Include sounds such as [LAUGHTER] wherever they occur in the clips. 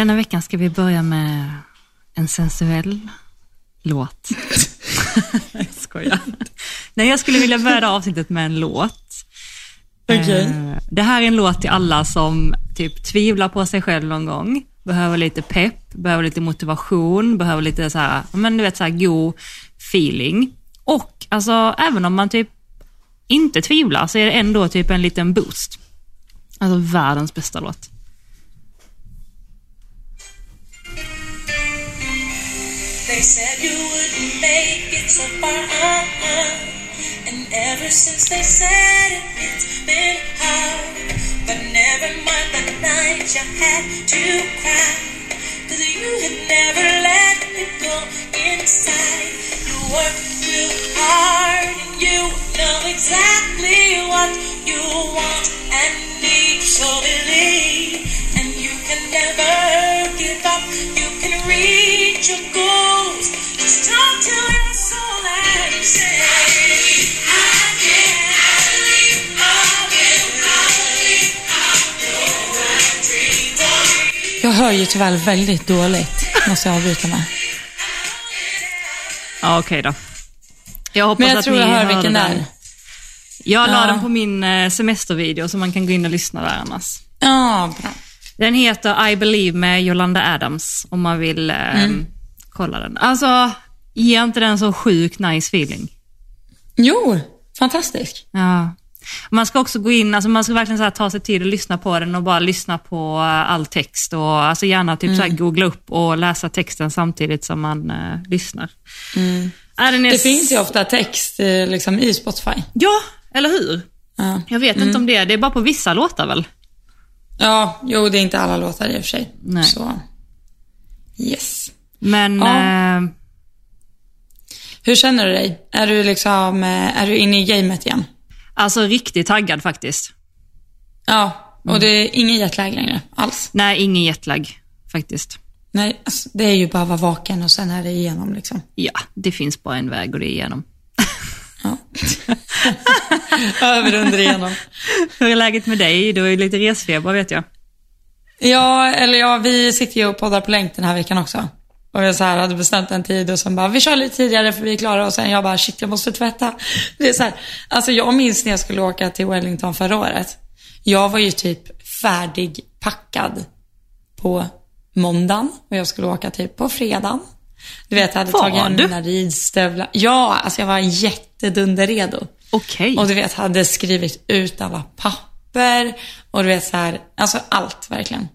Denna veckan ska vi börja med en sensuell låt. [LAUGHS] jag skojar. Nej, jag skulle vilja börja avsnittet med en låt. Okej. Eh, Det här är en låt till alla som typ tvivlar på sig själv någon gång, behöver lite pepp, behöver lite motivation, behöver lite så här, men du vet så här god feeling. Och alltså även om man typ inte tvivlar så är det ändå typ en liten boost. Alltså världens bästa låt. They said you wouldn't make it so far, uh-uh. And ever since they said it, it's been hard. But never mind the night you had to cry. Cause you had never let it go inside. You worked real hard and you know exactly what you want and need. So believe, and you can never give up. You can reach your goals. Just talk to your soul and say, I can. I believe, Jag hör ju tyvärr väldigt dåligt, måste jag avbryta med. Ja, okej då. Jag hoppas Men jag att tror ni jag hör vilken det är. Jag la Ja. den på min eh, semestervideo så man kan gå in och lyssna där annars. Ja, bra. Den heter I Believe med Yolanda Adams om man vill eh, Mm. kolla den. Alltså, ger inte den så sjuk nice feeling? Jo, fantastisk. Ja. Man ska också gå in, alltså man ska verkligen så ta sig tid att lyssna på den och bara lyssna på eh, all text och alltså gärna typ så Mm. googla upp och läsa texten samtidigt som man eh, lyssnar. Den är Mm. Det s- finns ju ofta text eh, liksom, i Spotify. Ja, eller hur? Ja. Jag vet inte om det är, det är bara på vissa låtar väl? Ja, jo, det är inte alla låtar i och för sig. Nej. Så, yes. Men Ja. eh, Hur känner du dig? Är du liksom, eh, är du inne i gamet igen? alltså riktigt taggad faktiskt. Ja, och det är ingen jetlag längre alls. Nej, ingen jetlag faktiskt. Nej, alltså, det är ju bara att vara vaken och sen är det igenom liksom. Ja, det finns bara en väg och det är igenom. Ja. [LAUGHS] Över, under, igenom. Hur är läget med dig? Du ju lite resfeber vet jag. Ja, eller ja, vi sitter ju och poddar på länk den här veckan också. Och jag så här hade bestämt en tid och sen bara, vi kör lite tidigare för vi är klara. Och sen jag bara, shit jag måste tvätta. Det är så här, alltså jag minns när jag skulle åka till Wellington förra året. Jag var ju typ färdigpackad på måndagen och jag skulle åka typ på fredagen. Du vet, jag hade Var tagit du? mina ridstövlar. Ja, alltså jag var jättedunderredo. Okej. Och du vet, hade skrivit ut alla papper och du vet så här, alltså allt verkligen.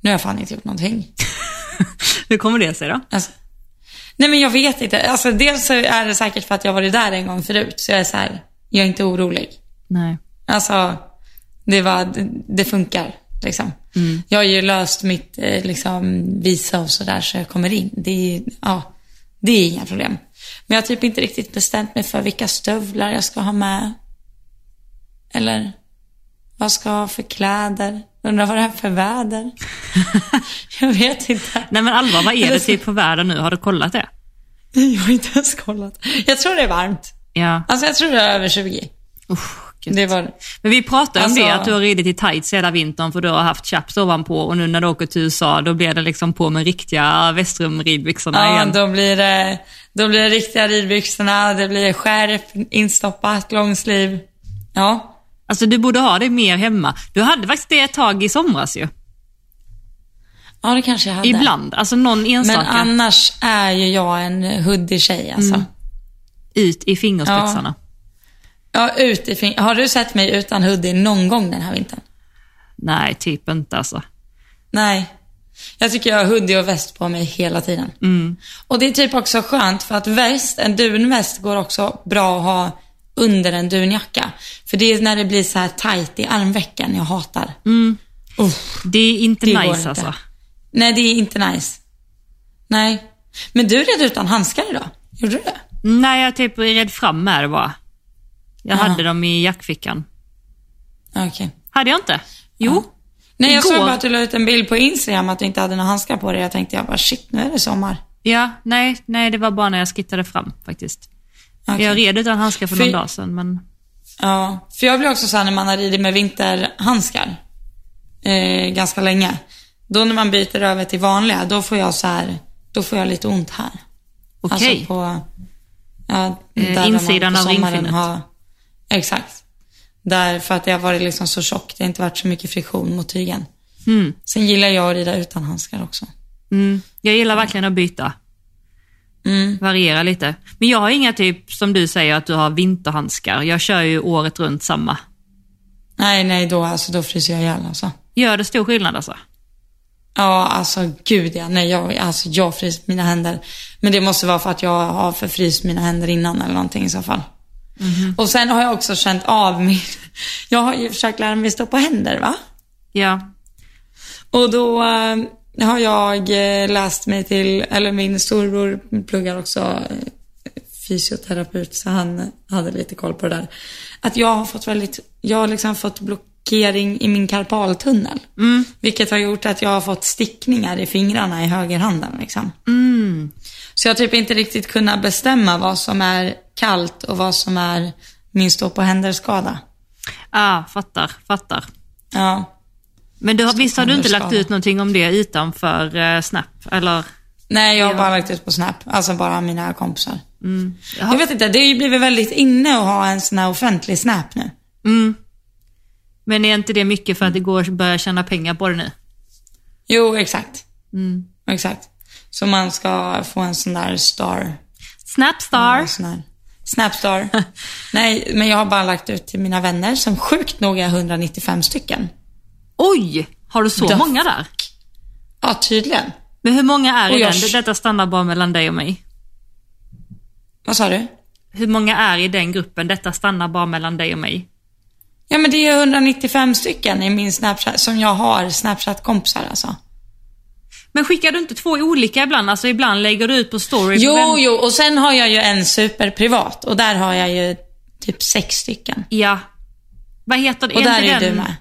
Nu har jag fan inte gjort någonting. [LAUGHS] Hur kommer det sig då? Alltså, nej men jag vet inte. Alltså dels så är det säkert för att jag varit där en gång förut, så jag är så här, jag är inte orolig. Nej. Alltså, det, var, det, det funkar liksom. Jag har ju löst mitt eh, liksom, visa och sådär så jag kommer in. Det är, ja, det är inga problem. Men jag har typ inte riktigt bestämt mig för vilka stövlar jag ska ha med. Eller vad ska jag ha för kläder? Undrar vad det är för väder? [LAUGHS] jag vet inte. Nej men Alva, vad är det typ på väder nu? Har du kollat det? [LAUGHS] Jag har inte ens kollat. Jag tror det är varmt. Ja. Alltså jag tror det är över 20. Usch, gud. Det var... Men vi pratade om Alltså- det, att du har ridit i tights hela vintern för du har haft chaps ovanpå och nu när du åker till USA då blir det liksom på med riktiga Västrum-ridbyxorna Ja, igen. då blir det, då blir det riktiga ridbyxorna, det blir skärp, instoppat, långsliv. Ja. Alltså du borde ha det mer hemma. Du hade faktiskt det ett tag i somras ju. Ja, det kanske jag hade. Ibland. Alltså någon Men enstaka annars är ju jag en hoodie-tjej alltså. ut i fingerspetsarna. Ja, ut i fin- Har du sett mig utan hoodie någon gång den här vintern? Nej, typ inte alltså. Nej. Jag tycker jag har hoodie och väst på mig hela tiden. Och det är typ också skönt för att väst, en dunväst går också bra att ha under en dunjacka. För det är när det blir så här tight i armvecken jag hatar. Uff. Det är inte Det nice inte. alltså. Nej, det är inte nice. Nej. Men du red utan handskar idag. Gjorde du det? Nej, jag typ red fram med det bara. Jag Ja. hade dem i jackfickan. Okej. Hade jag inte? Jo. Nej, jag såg bara att du la ut en bild på Instagram att du inte hade några handskar på dig. Jag tänkte jag bara shit, nu är det sommar. Ja, nej, nej, det var bara när jag skittade fram faktiskt. Okej. Jag red utan handskar för För- någon dag sedan, men... Ja, för jag blir också så här när man har ridit med vinterhandskar eh, ganska länge. Då när man byter över till vanliga, då får jag så här, då får jag lite ont här. Okej. Alltså på, ja, Eh, insidan av har- Exakt. Där, för att det har varit liksom så tjockt, det har inte varit så mycket friktion mot tygen. Mm. Sen gillar jag att rida utan handskar också. Mm. Jag gillar verkligen att byta. Mm. Variera lite. Men jag har inga typ, som du säger, att du har vinterhandskar. Jag kör ju året runt samma. Nej, nej, då, alltså, då fryser jag ihjäl alltså. Gör det stor skillnad alltså? Ja, alltså gud ja. Nej, jag, alltså, jag fryser mina händer. Men det måste vara för att jag har förfryst mina händer innan eller någonting i så fall. Och sen har jag också känt av min... [LAUGHS] Jag har ju försökt lära mig stå på händer, va? Ja. Och då eh, har jag eh, läst mig till, eller min storbror pluggar också eh, fysioterapeut, så han hade lite koll på det där. Att jag har fått väldigt, jag har liksom fått blockering i min karpaltunnel. Vilket har gjort att jag har fått stickningar i fingrarna i högerhanden liksom. Så jag har typ inte riktigt kunnat bestämma vad som är kallt och vad som är min stå på händer-skada. Ah, fattar, fattar. Ja. Men du, har- visst har du inte lagt ut någonting om det utanför eh, Snap? Eller? Nej, jag har Ja. bara lagt ut på Snap. Alltså bara mina kompisar. Mm. Jag vet inte, det har ju blivit väldigt inne att ha en sån här offentlig Snap nu. Mm. Men är inte det mycket för att det går att börja tjäna pengar på det nu? Jo, exakt. Mm. Exakt. Så man ska få en sån där star. Snapstar? Här Snapstar. [LAUGHS] Nej, men jag har bara lagt ut till mina vänner som sjukt nog är 195 stycken. Oj! Har du så The många där? Ja, tydligen. Men hur många är i jag- den? Detta stannar bara mellan dig och mig. Vad sa du? Hur många är i den gruppen? Detta stannar bara mellan dig och mig. Ja, men det är 195 stycken i min Snapchat, som jag har Snapchat-kompisar alltså. Men skickar du inte två olika ibland? Alltså ibland lägger du ut på story. Jo, Men- jo, och sen har jag ju en superprivat och där har jag ju typ sex stycken. Ja. Vad heter det? Och där är den... du med.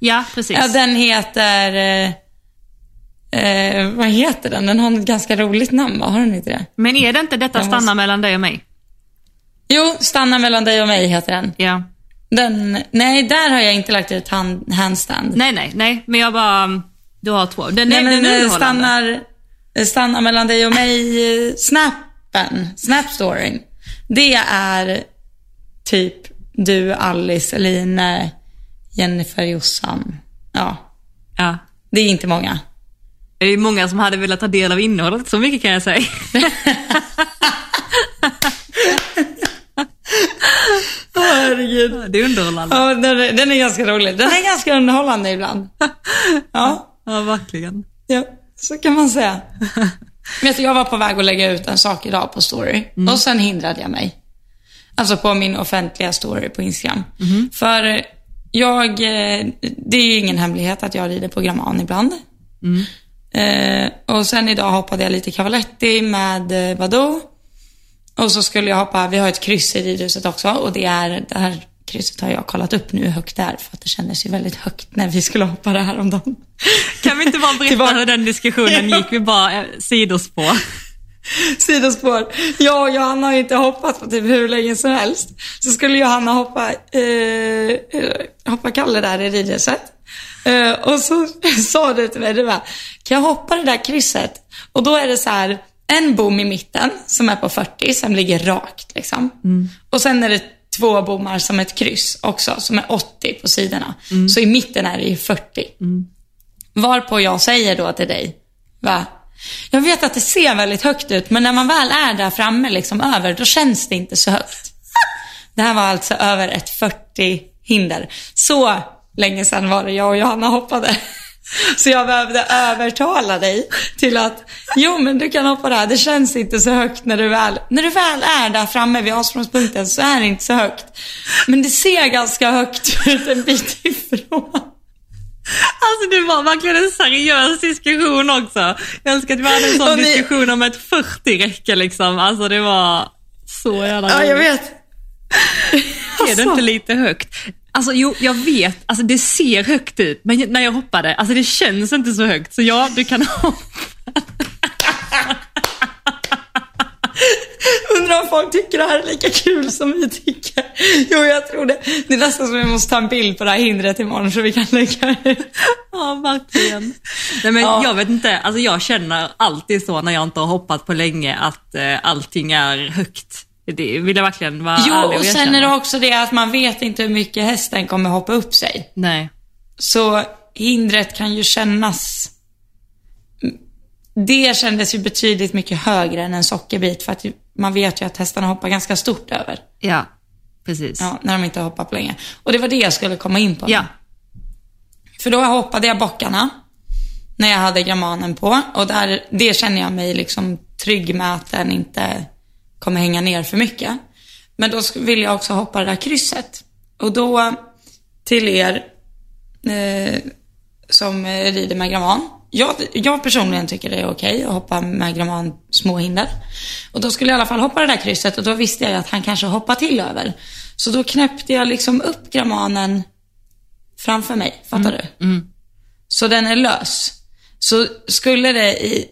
Ja, precis. Ja, den heter... Eh, eh, vad heter den? Den har ett ganska roligt namn, va? Har den inte det? Men är det inte detta Jag stannar måste- mellan dig och mig? Jo, Stanna mellan dig och mig heter den. Ja. den. Nej, där har jag inte lagt ut hand, handstand. Nej, nej, nej. Men jag bara... Du har två. Den, Nej, den, den stannar, eh, stanna mellan dig och mig, eh, snappen, snapstoryn. Det är typ du, Alice, Eline, Jennifer, Jossan. Ja, Ja. det är inte många. Det är många som hade velat ta del av innehållet, så mycket kan jag säga. [LAUGHS] Herregud. Det är underhållande. Ja, den är, den är ganska rolig. Den är ganska underhållande ibland. [LAUGHS] Ja, Ja, verkligen. ja så kan man säga. Vet du, jag var på väg att lägga ut en sak idag på story och sen hindrade jag mig. Alltså på min offentliga story på Instagram. För jag, eh, det är ju ingen hemlighet att jag rider på Gramman ibland. Eh, och sen idag hoppade jag lite cavaletti med eh, Badoo. Och så skulle jag hoppa, vi har ett kryss i ridhuset också och det är, det här krysset har jag kollat upp nu hur högt det är för att det kändes ju väldigt högt när vi skulle hoppa det här om dagen. Kan vi inte bara [LAUGHS] berätta hur den diskussionen gick? Vi bara eh, sidospår. [LAUGHS] Sidospår. Jag och Johanna har inte hoppat på typ hur länge som helst. Så skulle Johanna hoppa, eh, hoppa Kalle där i ridhuset. Eh, och så [LAUGHS] sa du till mig, du bara, kan jag hoppa det där krysset? Och då är det så här, en bom i mitten som är på 40, som ligger rakt liksom. Och sen är det två bommar som ett kryss också, som är 80 på sidorna. Så i mitten är det ju 40. Varpå jag säger då till dig, va? Jag vet att det ser väldigt högt ut, men när man väl är där framme, liksom över, då känns det inte så högt. [LAUGHS] Det här var alltså över ett 40 hinder. Så länge sedan var det jag och Johanna hoppade. [LAUGHS] Så jag behövde övertala dig till att, jo men du kan hoppa där, det känns inte så högt när du väl, när du väl är där framme vid avsprångspunkten så är det inte så högt. Men det ser ganska högt ut en bit ifrån. Alltså det var verkligen en seriös diskussion också. Jag älskar att vi hade en sån ni- diskussion om ett 40-räcke liksom. Alltså det var så jävla Ja, jag vet. Är det Alltså. inte lite högt? Alltså jo, jag vet. Alltså det ser högt ut. Men när jag hoppade, alltså det känns inte så högt. Så ja, du kan [LAUGHS] hoppa. Undrar om folk tycker det här är lika kul som vi tycker. Jo, jag tror det. Det är nästan som vi måste ta en bild på det här hindret imorgon så vi kan lägga det. Ja, verkligen. Nej, men Ja. Jag vet inte, alltså jag känner alltid så när jag inte har hoppat på länge att eh, allting är högt. Det vill jag verkligen vara Jo, ärlig och sen är det också det att man vet inte hur mycket hästen kommer hoppa upp sig. Nej. Så hindret kan ju kännas... Det kändes ju betydligt mycket högre än en sockerbit för att man vet ju att hästarna hoppar ganska stort över. Ja, precis. Ja, när de inte har hoppat på länge. Och det var det jag skulle komma in på. Ja. För då hoppade jag bockarna när jag hade grammanen på och där, det känner jag mig liksom trygg med att den inte kommer hänga ner för mycket. Men då vill jag också hoppa det där krysset. Och då till er eh, som eh, rider med gramman. Jag, jag personligen tycker det är okej att hoppa med gramman småhinder. Och då skulle jag i alla fall hoppa det där krysset och då visste jag att han kanske hoppar till över. Så då knäppte jag liksom upp grammanen framför mig. Fattar du? Så den är lös. Så skulle det i,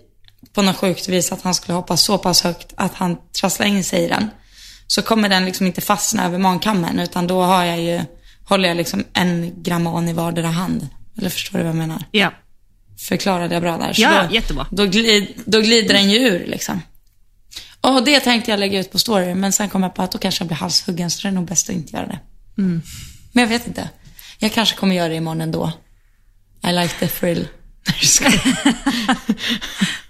på något sjukt vis att han skulle hoppa så pass högt att han trasslar in sig i den. Så kommer den liksom inte fastna över mankammen utan då har jag ju, håller jag liksom en gramman i vardera hand. Eller förstår du vad jag menar? Ja. Förklarade jag bra där? Så Ja, då, jättebra. Då, glid, då glider den ju ur liksom. Och det tänkte jag lägga ut på story, men sen kom jag på att då kanske jag blir halshuggen, så det är nog bäst att inte göra det. Mm. Men jag vet inte. Jag kanske kommer göra det imorgon ändå. I like the thrill. [LAUGHS]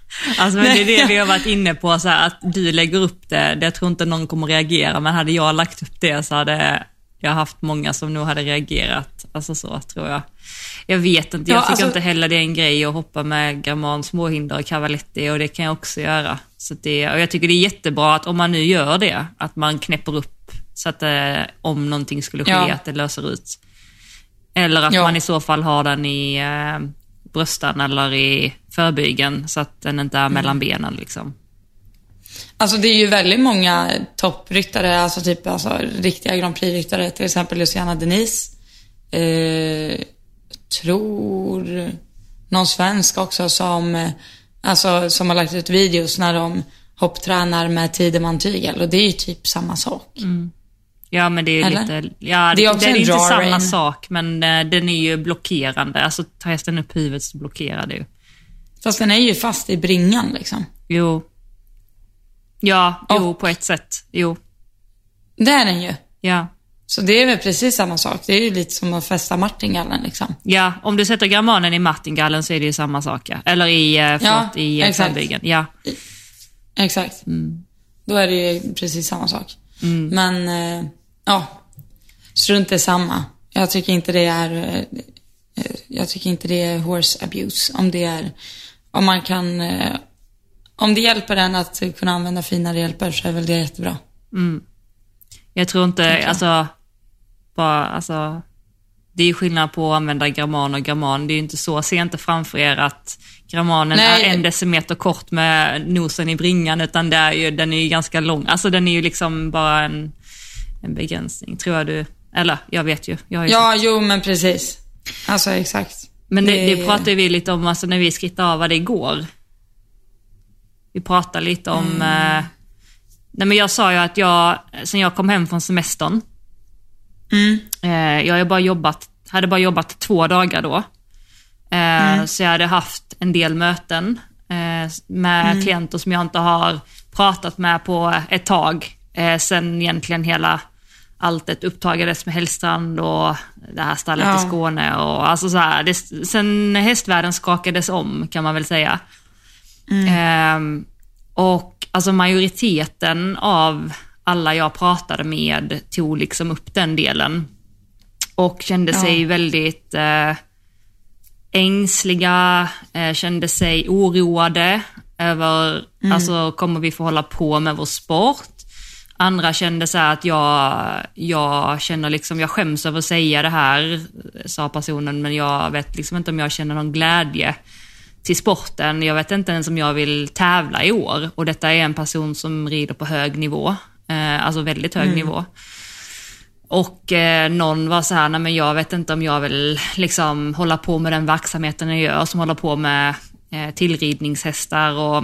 [LAUGHS] Alltså men det är det vi har varit inne på, så här, att du lägger upp det, det jag tror inte någon kommer reagera, men hade jag lagt upp det så hade jag haft många som nog hade reagerat. Alltså så tror jag. Jag vet inte, jag Ja, tycker alltså- inte heller det är en grej att hoppa med Gramman småhinder och cavaletti och det kan jag också göra. Så det, och jag tycker det är jättebra att om man nu gör det, att man knäpper upp så att eh, om någonting skulle ske, Ja. att det löser ut. Eller att Ja. man i så fall har den i eh, bröstan eller i förbygeln så att den inte är Mm. mellan benen liksom. Alltså det är ju väldigt många toppryttare, alltså typ alltså, riktiga Grand Prix-ryttare, till exempel Luciana Denise. Eh, tror någon svensk också som, eh, alltså, som har lagt ut videos när de hopptränar med Tideman tygel och det är ju typ samma sak. Ja men det är ju Eller? lite, ja Det är det är inte samma sak men eh, den är ju blockerande. Alltså tar hästen upp huvudet så blockerar det ju. Fast den är ju fast i bringan liksom. Jo. Ja, jo Och- på ett sätt. Jo. Det är den ju. Ja. Så det är väl precis samma sak. Det är ju lite som att fästa martingallen liksom. Ja, om du sätter grammanen i martingallen så är det ju samma sak ja. Eller i, eh, förlåt, i eh, exakt. förbygeln. Ja. Exakt. Då är det ju precis samma sak. Men, eh, ja. Strunt är samma. Jag tycker inte det är, jag tycker inte det är horse abuse. Om det är, om man kan, eh, om det hjälper den att kunna använda finare hjälper så är väl det jättebra. Jag tror inte, jag. alltså, bara, alltså, det är ju skillnad på att använda gramman och gramman. Det är ju inte så, se inte framför er att grammanen Nej. är en decimeter kort med nosen i bringan, utan det är ju, den är ju ganska lång. Alltså den är ju liksom bara en, en begränsning, tror jag du, eller jag vet ju. Jag ju Ja, jo men precis. Alltså exakt. Men det, Det- det pratade vi lite om alltså, när vi skrittade av vad det igår. Vi pratade lite om... Eh, nej men jag sa ju att jag, sen jag kom hem från semestern, Mm. eh, jag ju bara jobbat, hade bara jobbat två dagar då. Eh, Så jag hade haft en del möten eh, med klienter som jag inte har pratat med på ett tag. Eh, sen egentligen hela alltet upptagades med Hällstrand och det här stallet Ja. i Skåne. Och, alltså så här, det, sen hästvärlden skakades om kan man väl säga. Ehm, och alltså majoriteten av alla jag pratade med tog liksom upp den delen. Och kände sig väldigt eh, ängsliga, eh, kände sig oroade över, alltså kommer vi få hålla på med vår sport? Andra kände så att jag, jag känner liksom, jag skäms över att säga det här, sa personen, men jag vet liksom inte om jag känner någon glädje till sporten. Jag vet inte ens om jag vill tävla i år. Och detta är en person som rider på hög nivå, eh, alltså väldigt hög nivå. Och eh, någon var så här, nej men jag vet inte om jag vill liksom hålla på med den verksamheten jag gör, som håller på med eh, tillridningshästar och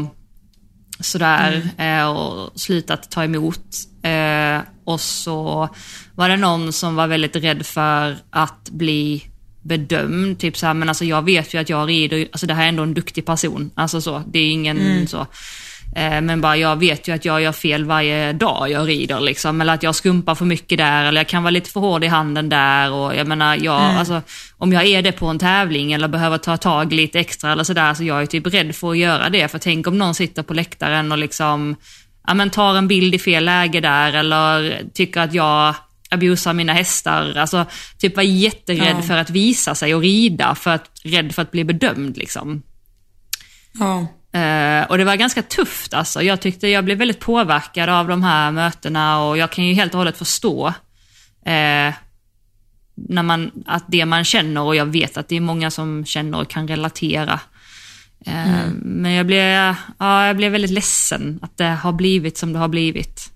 sådär eh, och slutat ta emot. Eh, och så var det någon som var väldigt rädd för att bli bedömd. Typ såhär, men alltså jag vet ju att jag rider, alltså det här är ändå en duktig person. Alltså så, det är ingen så. Eh, Men bara jag vet ju att jag gör fel varje dag jag rider liksom. Eller att jag skumpar för mycket där eller jag kan vara lite för hård i handen där. Och jag menar, jag, alltså, om jag är det på en tävling eller behöver ta tag lite extra eller sådär, så jag är typ rädd för att göra det. För tänk om någon sitter på läktaren och liksom, ja men tar en bild i fel läge där eller tycker att jag abusar mina hästar. Alltså typ var jätterädd Ja. för att visa sig och rida, för att, rädd för att bli bedömd liksom. Ja. Eh, och det var ganska tufft alltså. Jag tyckte jag blev väldigt påverkad av de här mötena och jag kan ju helt och hållet förstå eh, när man, att det man känner och jag vet att det är många som känner och kan relatera. Eh, Men jag blev, ja, jag blev väldigt ledsen att det har blivit som det har blivit.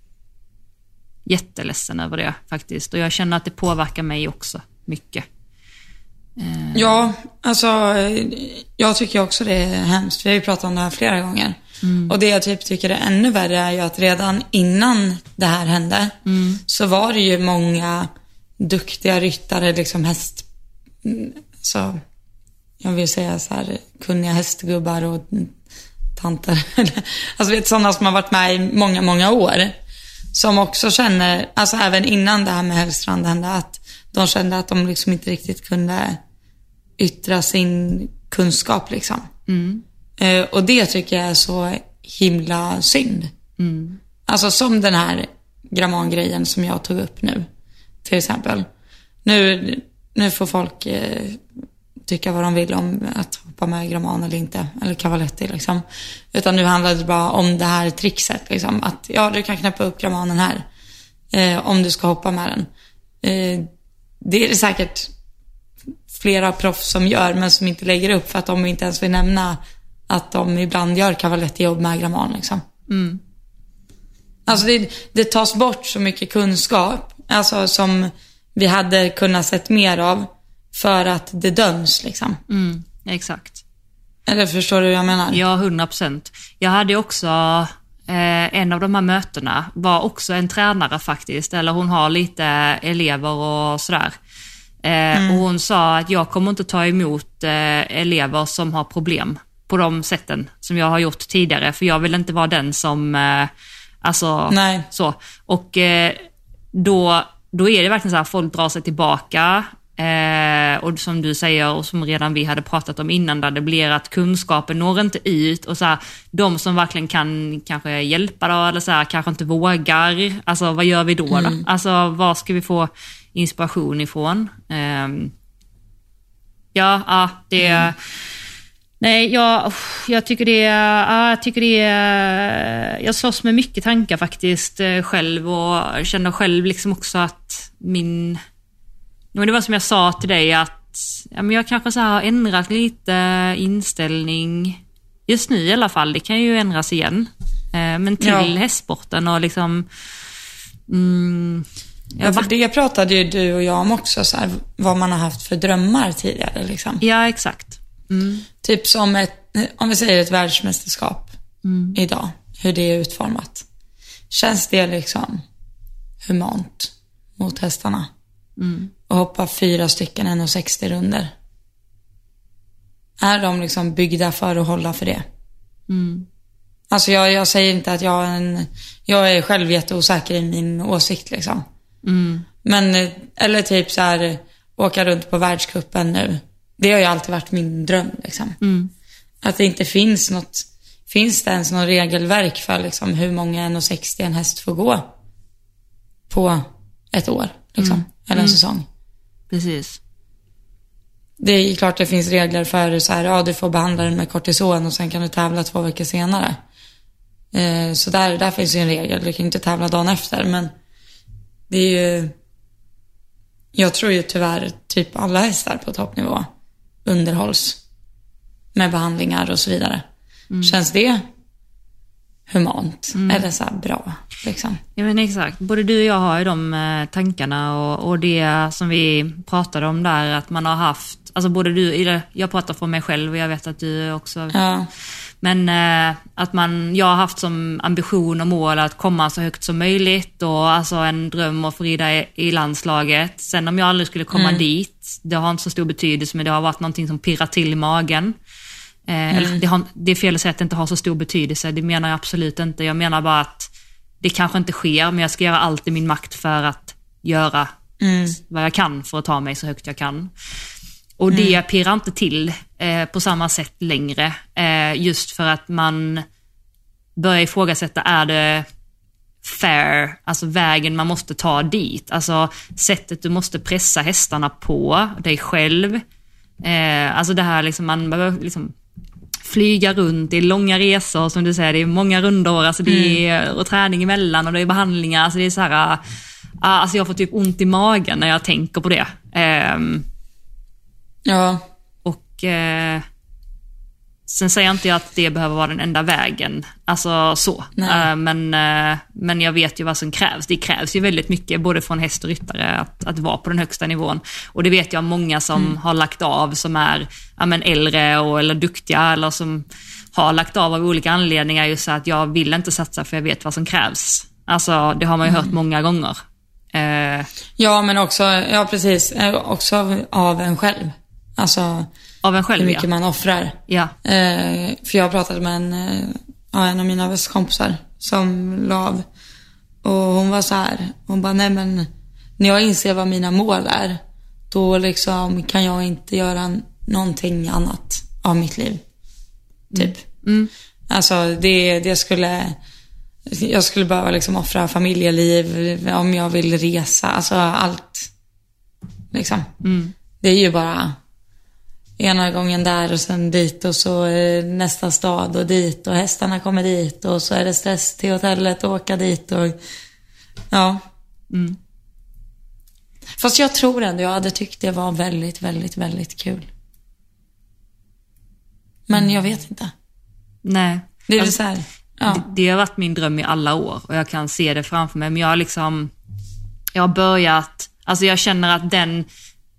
Jätteledsen över det faktiskt och jag känner att det påverkar mig också mycket. Ja, alltså eh, jag tycker också det är hemskt. Vi har ju pratat om det här flera gånger. Och det jag typ tycker är ännu värre är ju att redan innan det här hände så var det ju många duktiga ryttare, liksom häst... mm, Så, jag vill säga så här, kunniga hästgubbar och mm, tanter. [LAUGHS] alltså vet sådana som har varit med i många, många år. Som också känner, alltså även innan det här med Hellstrand hände, att de kände att de liksom inte riktigt kunde yttra sin kunskap liksom. Eh, och det tycker jag är så himla synd. Alltså som den här grammangrejen som jag tog upp nu, till exempel. Nu, nu får folk eh, tycka vad de vill om att hoppa med gramman eller inte, eller cavaletti liksom. Utan nu handlar det bara om det här trixet liksom. Att ja, du kan knäppa upp grammanen här. Eh, om du ska hoppa med den. Eh, det är det säkert flera proffs som gör, men som inte lägger upp för att de inte ens vill nämna att de ibland gör cavaletti-jobb med gramman liksom. Alltså det, det tas bort så mycket kunskap, alltså som vi hade kunnat sett mer av för att det döms liksom. Mm, exakt. Eller förstår du hur jag menar? Ja, 100 procent. Jag hade också, eh, en av de här mötena var också en tränare faktiskt, eller hon har lite elever och sådär. Eh, Och hon sa att jag kommer inte ta emot eh, elever som har problem på de sätten som jag har gjort tidigare, för jag vill inte vara den som, eh, alltså, Nej. så. Och då, då är det verkligen så här, folk drar sig tillbaka. Och som du säger och som redan vi hade pratat om innan, där det blir att kunskapen når inte ut och så här, de som verkligen kan kanske hjälpa då, eller så här, kanske inte vågar. Alltså vad gör vi då? då? Alltså var ska vi få inspiration ifrån? Ehm, ja, ja, det... Nej, jag, jag tycker det jag tycker det jag slåss med mycket tankar faktiskt eh, själv och känner själv liksom också att min, det var som jag sa till dig att ja, jag kanske så har ändrat lite inställning, just nu i alla fall, det kan ju ändras igen. Eh, Men till Ja. hästsporten och liksom, mm, Ja, för det pratade ju du och jag om också, så här, vad man har haft för drömmar tidigare. Liksom. ja exakt. Mm, Typ som ett, om vi säger ett världsmästerskap idag, hur det är utformat. Känns det liksom humant mot hästarna? Och hoppa fyra stycken 1,60 runder. Är de liksom byggda för att hålla för det? Alltså jag, jag säger inte att jag är en, jag är själv jätteosäker i min åsikt liksom. Men, eh, eller typ så här, åka runt på världscupen nu. Det har ju alltid varit min dröm liksom. Att det inte finns något, finns det ens något regelverk för liksom hur många 1,60 en häst får gå på ett år liksom. Eller en säsong. precis. Det är klart det finns regler för så här, ja du får behandla den med kortison och sen kan du tävla två veckor senare. Eh, så där, där finns ju en regel, du kan inte tävla dagen efter men det är ju, jag tror ju tyvärr typ alla hästar på toppnivå underhålls med behandlingar och så vidare. Känns det humant? Eller så bra liksom? Ja men exakt, både du och jag har ju de eh, tankarna och, och det som vi pratade om där att man har haft, alltså både du, eller jag pratar för mig själv och jag vet att du också Ja. Men eh, att man, jag har haft som ambition och mål att komma så högt som möjligt och alltså en dröm att få rida i, i landslaget. Sen om jag aldrig skulle komma dit, det har inte så stor betydelse men det har varit någonting som pirrar till i magen. Eh, eller, det, har, det är fel att säga att det inte har så stor betydelse, det menar jag absolut inte. Jag menar bara att det kanske inte sker, men jag ska göra allt i min makt för att göra vad jag kan för att ta mig så högt jag kan. Och det pirrar inte till eh, på samma sätt längre. Eh, just för att man börjar ifrågasätta, är det fair, alltså vägen man måste ta dit? Alltså sättet du måste pressa hästarna på, dig själv. Eh, alltså det här liksom, man behöver liksom flyga runt, det är långa resor som du säger, det är många rundor, alltså det är, och träning emellan och det är behandlingar, alltså det är så här, ah, alltså jag får typ ont i magen när jag tänker på det. Ehm, Ja. och eh, sen säger jag inte att det behöver vara den enda vägen, alltså så. Nej. Eh, men, eh, men jag vet ju vad som krävs. Det krävs ju väldigt mycket, både från häst och ryttare, att, att vara på den högsta nivån. Och det vet jag många som har lagt av, som är ja, men äldre och, eller duktiga, eller som har lagt av av olika anledningar, just att jag vill inte satsa för jag vet vad som krävs. Alltså, det har man ju hört många gånger. Eh, Ja, men också, ja precis, också av, av en själv. Alltså av en hur själv, mycket ja. man offrar. ja. Eh, för jag pratade med en, eh, en av mina bästa kompisar som la av. Och hon var så här, hon bara, nej men när jag inser vad mina mål är, då liksom kan jag inte göra någonting annat av mitt liv. Typ. Alltså det, det skulle, jag skulle behöva liksom offra familjeliv, om jag vill resa, alltså allt. Liksom. Det är ju bara ena gången där och sen dit och så eh, nästa stad och dit och hästarna kommer dit och så är det stress till hotellet och åka dit och ja. Fast jag tror ändå jag hade tyckt det var väldigt, väldigt, väldigt kul. Men jag vet inte. Nej. Det är Alltså, så här, ja. det, det har varit min dröm i alla år och jag kan se det framför mig. Men jag har liksom, jag har börjat, alltså jag känner att den,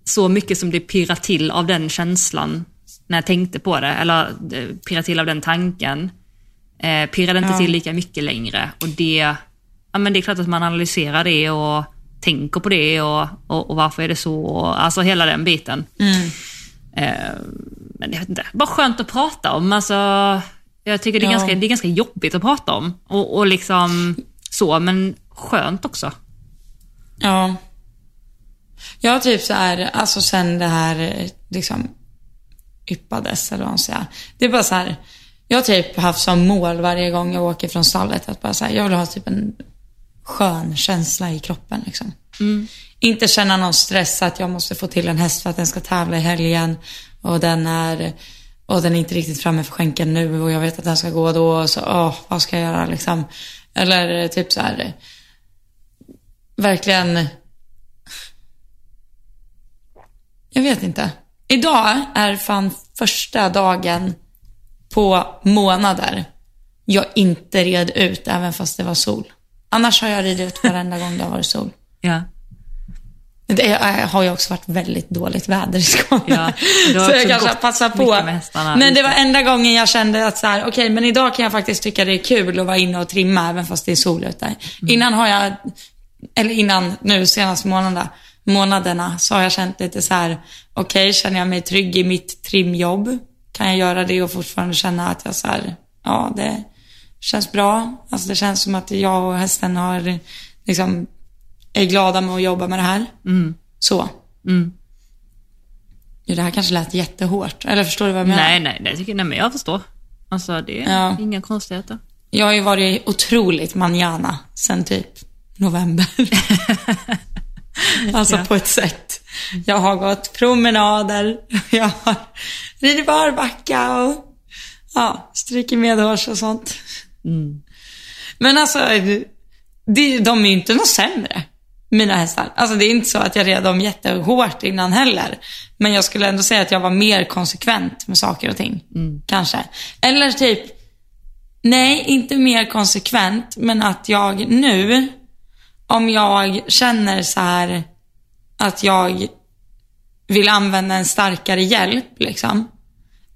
så mycket som det pirrar till av den känslan när jag tänkte på det, eller eh, pirrar till av den tanken, eh, pirrar det inte Ja. till lika mycket längre. Och det, ja men det är klart att man analyserar det och tänker på det och, och, och varför är det så, och, alltså hela den biten. Eh, men jag vet inte, bara skönt att prata om. Alltså, jag tycker det är, Ja. ganska, det är ganska jobbigt att prata om. Och, och liksom så, men skönt också. Ja. Jag typ så här, alltså sen det här liksom yppades eller vad man säger. Det är bara så här, jag har typ haft som mål varje gång jag åker från stallet att bara så här, jag vill ha typ en skön känsla i kroppen liksom. Inte känna någon stress att jag måste få till en häst för att den ska tävla i helgen och den är och den är inte riktigt framme för skänken nu och jag vet att den ska gå då och så, åh, vad ska jag göra liksom? Eller typ så här, verkligen jag vet inte. Idag är fan första dagen på månader jag inte red ut även fast det var sol. Annars har jag ridit ut varenda gång det har varit sol. Ja. Det har ju också varit väldigt dåligt väder i Skåne. Ja, så jag kanske passat på. Men det var enda gången jag kände att så här, okej, men idag kan jag faktiskt tycka det är kul att vara inne och trimma även fast det är sol ute. Mm. Innan har jag, eller innan nu senaste månaderna, månaderna så har jag känt lite så här, okej, känner jag mig trygg i mitt trimjobb? Kan jag göra det och fortfarande känna att jag så här, ja, det känns bra. Alltså det känns som att jag och hästen har, liksom, är glada med att jobba med det här. Så. Mm. Ja, Det här kanske lät jättehårt. Eller förstår du vad jag menar? Nej, nej, nej, tycker, nej, men jag förstår. Alltså det är Ja. inga konstigheter. Jag har ju varit otroligt manjana sen typ november. [LAUGHS] [LAUGHS] alltså Ja. på ett sätt. Jag har gått promenader, [LAUGHS] jag har ridit barbacka och ja, strukit medhårs och sånt. Men alltså, det, de är ju inte något sämre, mina hästar. Alltså det är inte så att jag red dem jättehårt innan heller. Men jag skulle ändå säga att jag var mer konsekvent med saker och ting. Kanske. Eller typ, nej, inte mer konsekvent, men att jag nu, om jag känner så här att jag vill använda en starkare hjälp, liksom.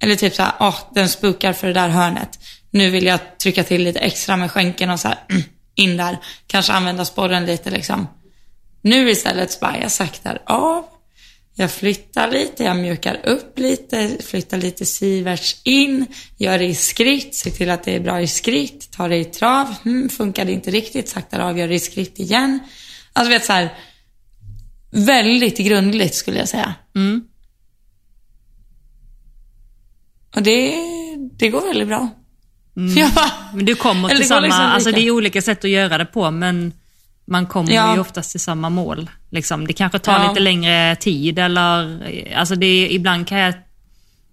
Eller typ så här, åh, den spukar för det där hörnet. Nu vill jag trycka till lite extra med skänken och så här, mm, in där. Kanske använda sporren lite liksom. Nu istället så bara, jag saktar av. Jag flyttar lite, jag mjukar upp lite, flyttar lite siverts in, gör det i skritt, ser till att det är bra i skritt, tar det i trav, hmm, funkar det inte riktigt, saktar av, gör det i skritt igen. Alltså vet så här, väldigt grundligt skulle jag säga. Mm. Och det, det går väldigt bra. [LAUGHS] Bara, Men du kommer till samma, liksom alltså det är olika sätt att göra det på men man kommer Ja. ju oftast till samma mål. Liksom. Det kanske tar Ja. lite längre tid eller, alltså det, ibland kan jag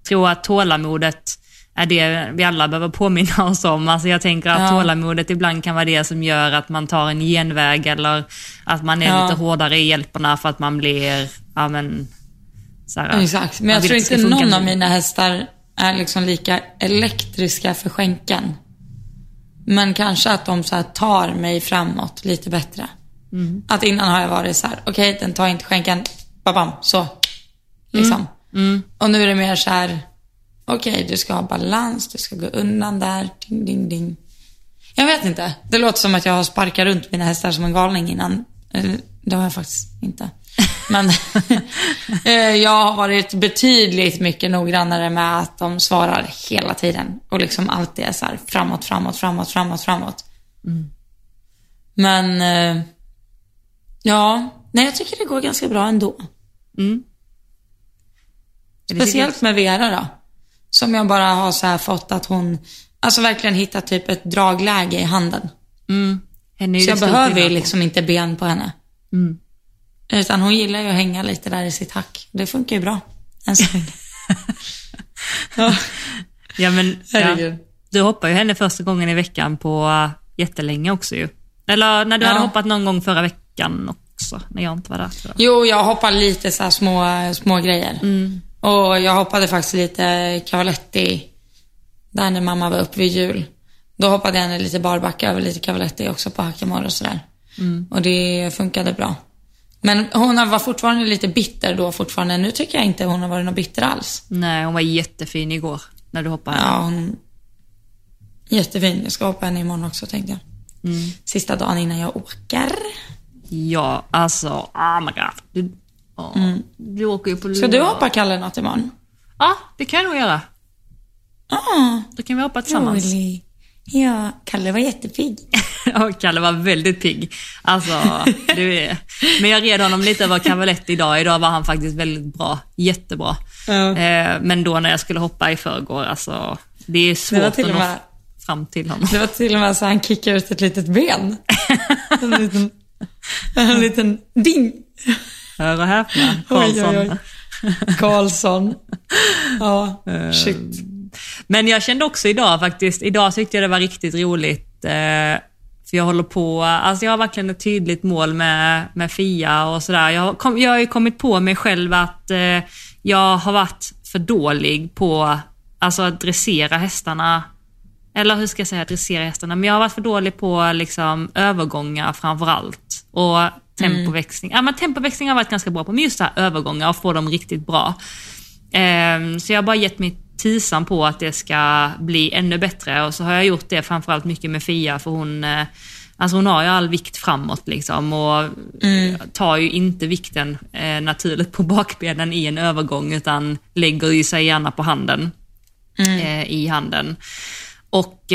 tro att tålamodet är det vi alla behöver påminna oss om. Alltså jag tänker att Ja. tålamodet ibland kan vara det som gör att man tar en genväg eller att man är Ja. lite hårdare i hjälperna för att man blir, ja men, här, Exakt, men jag tror inte någon av nu. mina hästar är liksom lika elektriska för skänken. Men kanske att de så tar mig framåt lite bättre. Mm. Att innan har jag varit så här, okej den tar inte skänken, babam, så. Liksom. Mm. Och nu är det mer så här, okej du ska ha balans, du ska gå undan där, ding, ding, ding. Jag vet inte. Det låter som att jag har sparkat runt mina hästar som en galning innan. Eh, Det har jag faktiskt inte. [LAUGHS] Men [LAUGHS] eh, jag har varit betydligt mycket noggrannare med att de svarar hela tiden. Och liksom alltid är så här framåt, framåt, framåt, framåt, framåt. Men eh, ja, nej jag tycker det går ganska bra ändå. Mm. Speciellt med Vera då. Som jag bara har så fått att hon, alltså verkligen hittat typ ett dragläge i handen. Mm. Så jag behöver ju liksom inte ben på henne. Mm. Utan hon gillar ju att hänga lite där i sitt hack. Det funkar ju bra. Än så länge. ja, Ja, men, ja, du hoppade ju henne första gången i veckan på uh, jättelänge också ju. Eller när du Ja. hade hoppat någon gång förra veckan också, när jag inte var där. tror jag. Jo, jag hoppar lite så små, små grejer. Och jag hoppade faktiskt lite cavaletti där när mamma var uppe vid jul. Då hoppade jag lite barbacka över lite cavaletti också på hackamore och sådär. Och det funkade bra. Men hon var fortfarande lite bitter då fortfarande. Nu tycker jag inte hon har varit något bitter alls. Nej, hon var jättefin igår när du hoppade. Ja, hon... Jättefin. Jag ska hoppa henne imorgon också tänkte jag. Sista dagen innan jag åker. Ja, alltså, oh my god. Du, ja, du åker ju på Ska du hoppa Kalle något imorgon? Ja, det kan jag nog göra. Ah, Då kan vi hoppa tillsammans. rolig. Ja, Kalle var jättepigg. [LAUGHS] Ja, Kalle var väldigt pigg. Alltså, du är... Men jag red honom lite över kavalett idag. Idag var han faktiskt väldigt bra. Jättebra. Ja. Eh, men då när jag skulle hoppa i förrgår, alltså, det är svårt Det att nå med- fram till honom. Det var till och med så han kickade ut ett litet ben. [LAUGHS] En liten, en liten ding. Hör och häpna, Oj, oj, Karlsson. oj. Karlsson. Ja, shit. Men jag kände också idag faktiskt, idag tyckte jag det var riktigt roligt. Eh, för jag håller på, alltså jag har verkligen ett tydligt mål med, med Fia och sådär. Jag, kom, jag har ju kommit på mig själv att eh, jag har varit för dålig på alltså, att dressera hästarna. Eller hur ska jag säga dressera hästarna? Men jag har varit för dålig på liksom, övergångar framför allt. Och tempoväxling. Ja, men tempoväxling har jag varit ganska bra på, men just det här övergångar och få dem riktigt bra. Ehm, så jag har bara gett mig tisan på att det ska bli ännu bättre. Och så har jag gjort det framförallt mycket med Fia för hon, eh, alltså hon har ju all vikt framåt liksom och tar ju inte vikten eh, naturligt på bakbenen i en övergång utan lägger ju sig gärna på handen, eh, i handen. Och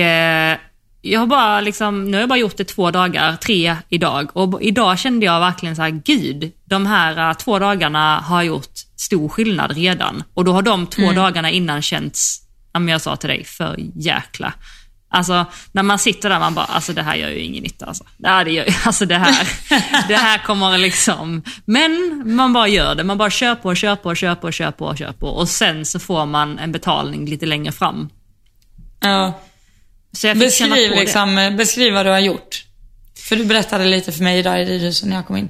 jag har bara liksom, nu har jag bara gjort det två dagar, tre idag. Och idag kände jag verkligen så här, gud, de här eh, två dagarna har gjort stor skillnad redan. Och då har de två dagarna innan känts, som jag sa till dig, för jäkla. Alltså när man sitter där man bara, alltså det här gör ju ingen nytta alltså. Ja, det gör [LAUGHS] alltså det här, [LAUGHS] det här kommer liksom, men man bara gör det. Man bara kör på, kör på, kör på, kör på, kör på. Och sen så får man en betalning lite längre fram. Ja. Så jag fick känna Beskriv, liksom, beskriv vad du har gjort. För du berättade lite för mig idag i ridhuset när jag kom in.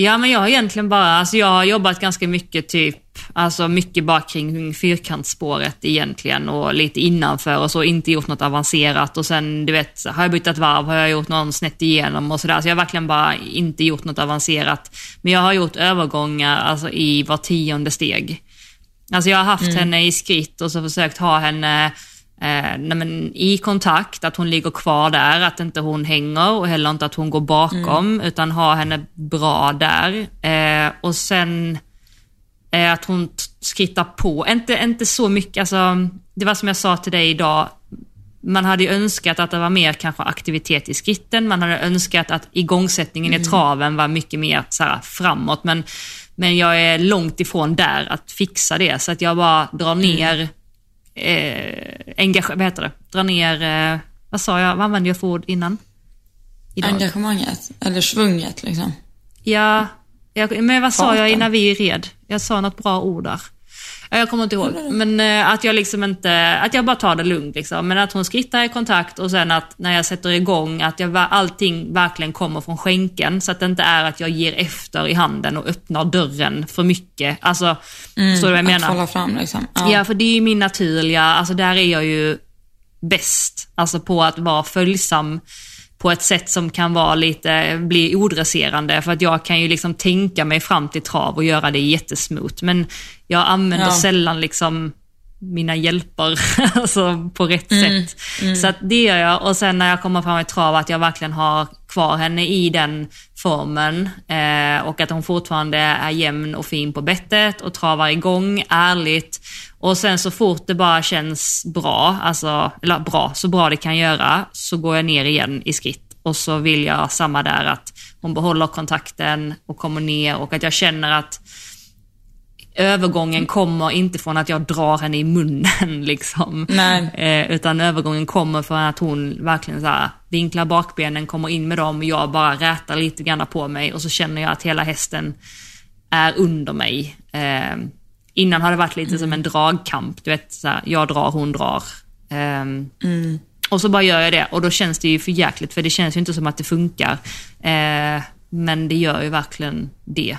Ja, men jag har egentligen bara, alltså jag har jobbat ganska mycket typ, alltså mycket bara kring fyrkantsspåret egentligen och lite innanför och så, inte gjort något avancerat och sen du vet, har jag bytt varv har jag gjort någon snett igenom och sådär, så jag har verkligen bara inte gjort något avancerat. Men jag har gjort övergångar alltså i var tionde steg. Alltså jag har haft henne i skritt och så försökt ha henne eh, nej i kontakt, att hon ligger kvar där, att inte hon hänger och heller inte att hon går bakom, utan ha henne bra där. Eh, och sen eh, att hon skrittar på, inte, inte så mycket, alltså, det var som jag sa till dig idag, man hade ju önskat att det var mer kanske aktivitet i skritten, man hade önskat att igångsättningen i traven var mycket mer så här, framåt, men, men jag är långt ifrån där att fixa det, så att jag bara drar ner, eh, engage, vad heter det, drar ner, eh, vad sa jag, vad använde jag för ord innan? Idag. Engagemanget, eller svunget liksom. Ja, jag, men vad sa jag Farten. innan vi red? Jag sa något bra ord där. Ja, Jag kommer inte ihåg. Men eh, att jag liksom inte, att jag bara tar det lugnt liksom. Men att hon skrittar i kontakt och sen att när jag sätter igång att jag, allting verkligen kommer från skänken. Så att det inte är att jag ger efter i handen och öppnar dörren för mycket. Alltså, förstår du vad jag Att menar? falla fram liksom. Ja. för det är ju min naturliga, alltså där är jag ju bäst. Alltså på att vara följsam på ett sätt som kan vara lite, bli odresserande. För att jag kan ju liksom tänka mig fram till trav och göra det jättesmooth. Men jag använder Ja. sällan liksom mina hjälper [LAUGHS] alltså på rätt sätt. Så att det gör jag. Och sen när jag kommer fram i trav att jag verkligen har kvar henne i den formen eh, och att hon fortfarande är jämn och fin på bettet och travar igång ärligt. Och sen så fort det bara känns bra, alltså, eller bra, så bra det kan göra, så går jag ner igen i skritt. Och så vill jag samma där, att hon behåller kontakten och kommer ner och att jag känner att övergången kommer inte från att jag drar henne i munnen [LAUGHS] liksom. Eh, utan övergången kommer från att hon verkligen så här, vinklar bakbenen, kommer in med dem och jag bara rätar lite grann på mig och så känner jag att hela hästen är under mig. Eh, innan har det varit lite som en dragkamp, du vet, så här, jag drar, hon drar. Ehm, Och så bara gör jag det och då känns det ju för jäkligt för det känns ju inte som att det funkar. Eh, men det gör ju verkligen det.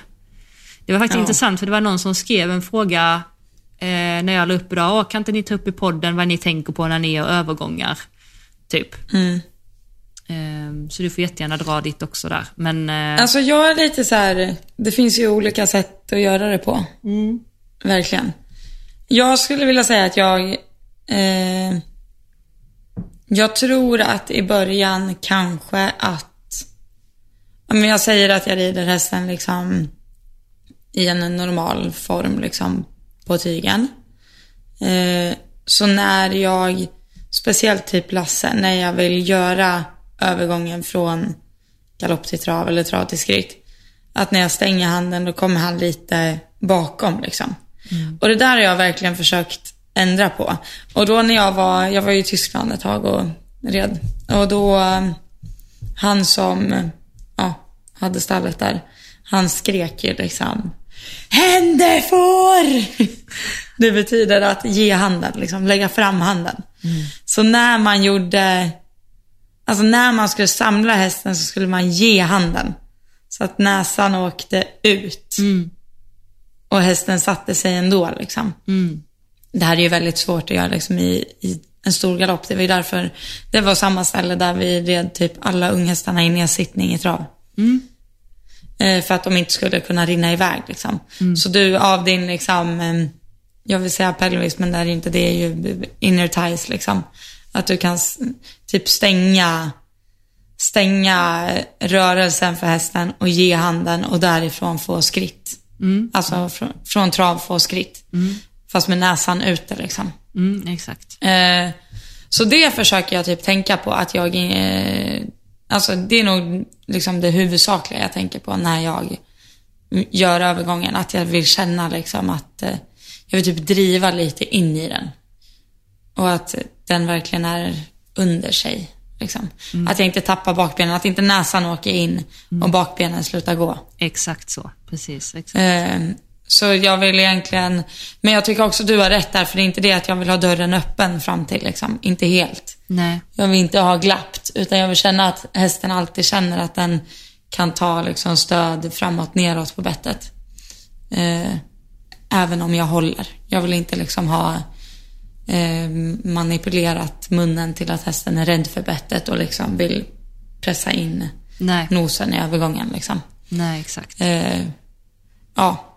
Det var faktiskt Ja. intressant för det var någon som skrev en fråga eh, när jag la upp idag. Kan inte ni ta upp i podden vad ni tänker på när ni gör övergångar? Typ. Mm. Eh, så du får jättegärna dra ditt också där. Men eh, Alltså jag är lite så här, det finns ju olika sätt att göra det på. Verkligen. Jag skulle vilja säga att jag, eh, jag tror att i början kanske att, om jag säger att jag rider hästen liksom i en normal form liksom på tygen. Eh, så när jag, speciellt typ Lasse, när jag vill göra övergången från galopp till trav eller trav till skritt. Att när jag stänger handen då kommer han lite bakom liksom. Och det där har jag verkligen försökt ändra på. Och då när jag var, jag var ju i Tyskland ett tag och red. Och då, han som, ja, hade stallet där, han skrek ju liksom Hände får! Det betyder att ge handen, liksom lägga fram handen. Så när man gjorde, alltså när man skulle samla hästen så skulle man ge handen. Så att näsan åkte ut. Och hästen satte sig ändå liksom. Det här är ju väldigt svårt att göra liksom, i, i en stor galopp. Det var ju därför, det var samma ställe där vi red typ alla unghästarna i nedsittning i trav. Eh, för att de inte skulle kunna rinna iväg liksom. Så du av din liksom, jag vill säga pelvis men det är inte det, är ju inner ties liksom. Att du kan typ stänga, stänga rörelsen för hästen och ge handen och därifrån få skritt. Alltså från, från trav få skritt. Fast med näsan ute liksom. mm, exakt. Eh, så det försöker jag typ tänka på att jag, eh, alltså det är nog liksom det huvudsakliga jag tänker på när jag gör övergången. Att jag vill känna liksom att eh, jag vill typ driva lite in i den. Och att den verkligen är under sig. Liksom. Att jag inte tappar bakbenen, att inte näsan åker in och bakbenen slutar gå. Exakt så. Precis. Exakt. Eh, Så jag vill egentligen, men jag tycker också du har rätt där, för det är inte det att jag vill ha dörren öppen fram till, liksom. inte helt. Nej. Jag vill inte ha glappt, utan jag vill känna att hästen alltid känner att den kan ta liksom, stöd framåt, neråt på bettet. Eh, även om jag håller. Jag vill inte liksom ha eh, manipulerat munnen till att hästen är rädd för bettet och liksom vill pressa in Nej. nosen i övergången. Liksom. Nej, exakt. Eh, ja,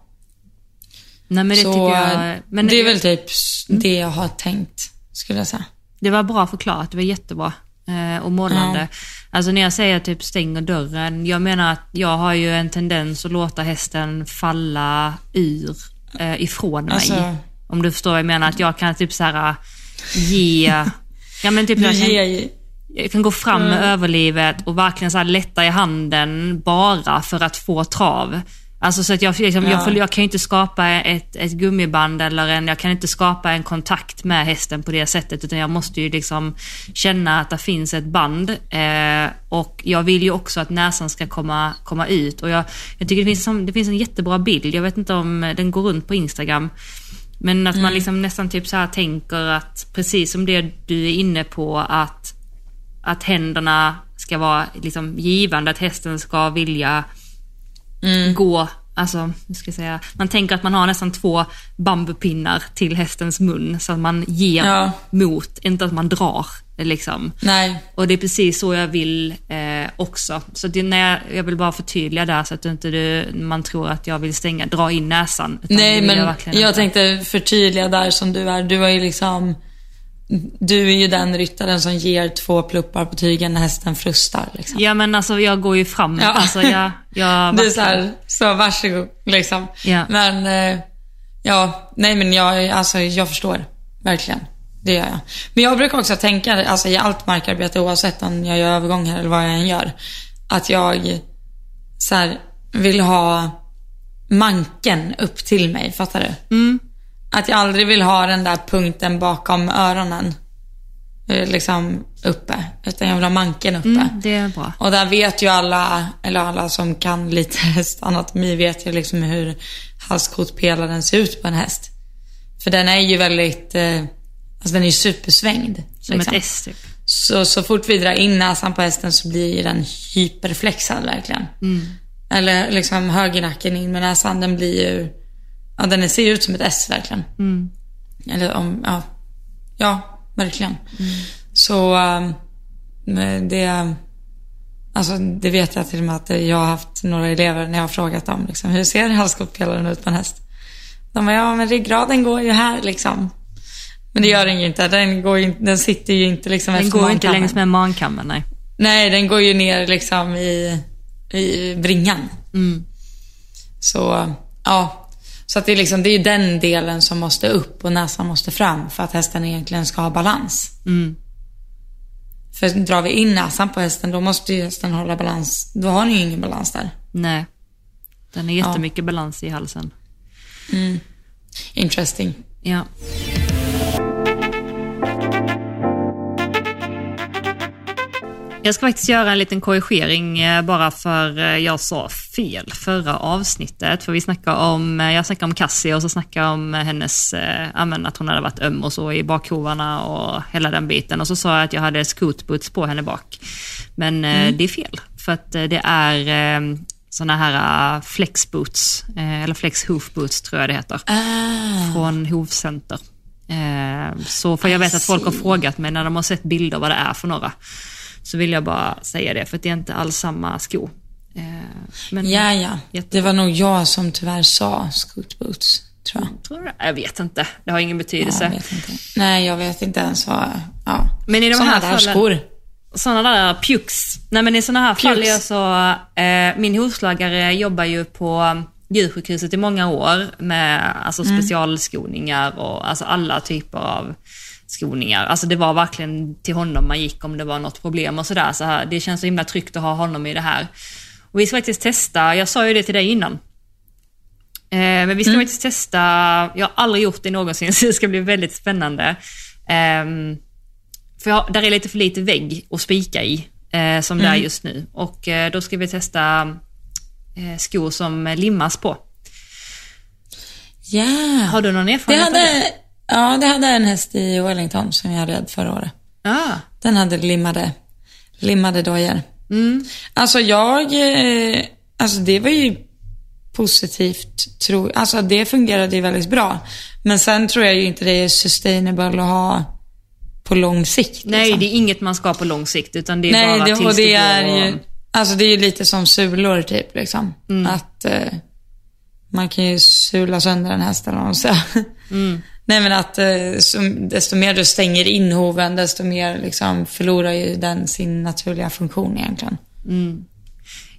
Nej, men det så jag... Men det är väl typ det jag har tänkt, skulle jag säga. Det var bra förklarat, det var jättebra. Eh, och målande. Alltså när jag säger typ stänger dörren, jag menar att jag har ju en tendens att låta hästen falla ur eh, ifrån mig. Alltså- Om du förstår vad jag menar, att jag kan typ så här ge... Ja men typ jag kan, jag kan gå fram med överlivet och verkligen så lätta i handen bara för att få trav. Alltså så att jag, liksom, jag, Ja. får, jag kan ju inte skapa ett, ett gummiband eller en, jag kan inte skapa en kontakt med hästen på det sättet utan jag måste ju liksom känna att det finns ett band. Eh, och jag vill ju också att näsan ska komma, komma ut. Och jag, jag tycker det finns, det finns en jättebra bild, jag vet inte om den går runt på Instagram. Men att man liksom nästan typ så här tänker att, precis som det du är inne på, att, att händerna ska vara liksom givande, att hästen ska vilja gå, alltså, hur ska jag säga, man tänker att man har nästan två bambupinnar till hästens mun så att man ger Ja. mot, inte att man drar. Liksom. Nej, Och det är precis så jag vill eh, också. Så det, när jag, jag vill bara förtydliga där så att inte du, man tror att jag vill stänga, dra in näsan. Nej, men jag, jag, tänkte förtydliga där som du är. Du har ju liksom... Du är ju den ryttaren som ger två pluppar på tygen när hästen frustar. Liksom. Ja men alltså jag går ju fram. Ja. Alltså, jag, jag, [LAUGHS] Det är så här, så varsågod liksom. Ja. Men, eh, ja, nej men jag, alltså, jag förstår. Verkligen. Det gör jag. Men jag brukar också tänka, alltså i allt markarbete oavsett om jag gör övergångar eller vad jag än gör. Att jag så här, vill ha manken upp till mig, fattar du? Mm. Att jag aldrig vill ha den där punkten bakom öronen. eh, Liksom uppe. Utan jag vill ha manken uppe. Mm, det är bra. Och där vet ju alla, eller alla som kan lite [LAUGHS] hästanatomi vet ju liksom hur halskotpelaren ser ut på en häst. För den är ju väldigt, eh, alltså den är ju supersvängd. Som liksom. ett S typ. Så, så fort vi drar in näsan på hästen så blir den hyperflexad verkligen. Eller liksom högernacken in med näsan, den blir ju, ja den ser ut som ett S verkligen. Eller om, ja, ja verkligen. Så um, men det, alltså det vet jag till och med att jag har haft några elever när jag har frågat dem liksom, hur ser halskotpelaren ut på en häst? De bara, ja men ryggraden går ju här liksom. Men det gör den ju inte. Den, går ju, den sitter ju inte liksom Den går inte längs med mankammen, nej. Nej, den går ju ner liksom i, i bringan. Mm. Så, ja. Så att det är liksom, det är den delen som måste upp och näsan måste fram för att hästen egentligen ska ha balans. Mm. För drar vi in näsan på hästen, då måste ju hästen hålla balans. Då har den ju ingen balans där. Nej. Den är jättemycket balans i halsen. Interesting. Ja. Jag ska faktiskt göra en liten korrigering eh, bara för eh, jag sa fel förra avsnittet. För vi snackade om, eh, jag snackade om Cassie och så snackade jag om hennes, men att hon hade varit öm och så i bakhovarna och hela den biten. Och så sa jag att jag hade scootboots på henne bak. Men eh, det är fel. För att det är eh, såna här flexboots, eh, eller flex hoof boots tror jag det heter Ah. från Hovcenter. Så för jag vet att folk har frågat mig när de har sett bilder vad det är för några. Så vill jag bara säga det, för att det är inte alls samma sko. Eh, men Ja, ja. Jättebra. Det var nog jag som tyvärr sa scootboots, tror jag. Tror du? Jag vet inte, det har ingen Ja, betydelse. jag vet inte. Nej, jag vet inte ens vad... Ja. Men i de Såna här fallen- skor. Sådana där pjux. Nej men i sådana här fall är jag så, eh, min hovslagare jobbar ju på djursjukhuset i många år med alltså, specialskoningar och alltså, alla typer av skoningar. Alltså det var verkligen till honom man gick om det var något problem och sådär. Så här, det känns så himla tryggt att ha honom i det här. Och vi ska faktiskt testa, jag sa ju det till dig innan. Eh, men vi ska faktiskt testa, jag har aldrig gjort det någonsin [LAUGHS] så det ska bli väldigt spännande. Ehm, för jag, där är lite för lite vägg att spika i, eh, som det är just nu. Och eh, då ska vi testa eh, skor som limmas på. Ja. Har du någon Det erfarenhet av det? Ja, det hade en häst i Wellington som jag red förra året. Ja. Den hade limmade, limmade dojor. Mm. Alltså jag, eh, alltså det var ju positivt, tro, alltså det fungerade ju väldigt bra. Men sen tror jag ju inte det är sustainable att ha på lång sikt. Nej, liksom. det är inget man ska på lång sikt, utan det är Nej, bara det, tills och det det är går... ju, alltså det är ju lite som sulor typ liksom. Mm. Att eh, man kan ju sula sönder en häst eller vad man säger. Nej men att eh, som, desto mer du stänger in hoven, desto mer liksom förlorar ju den sin naturliga funktion egentligen.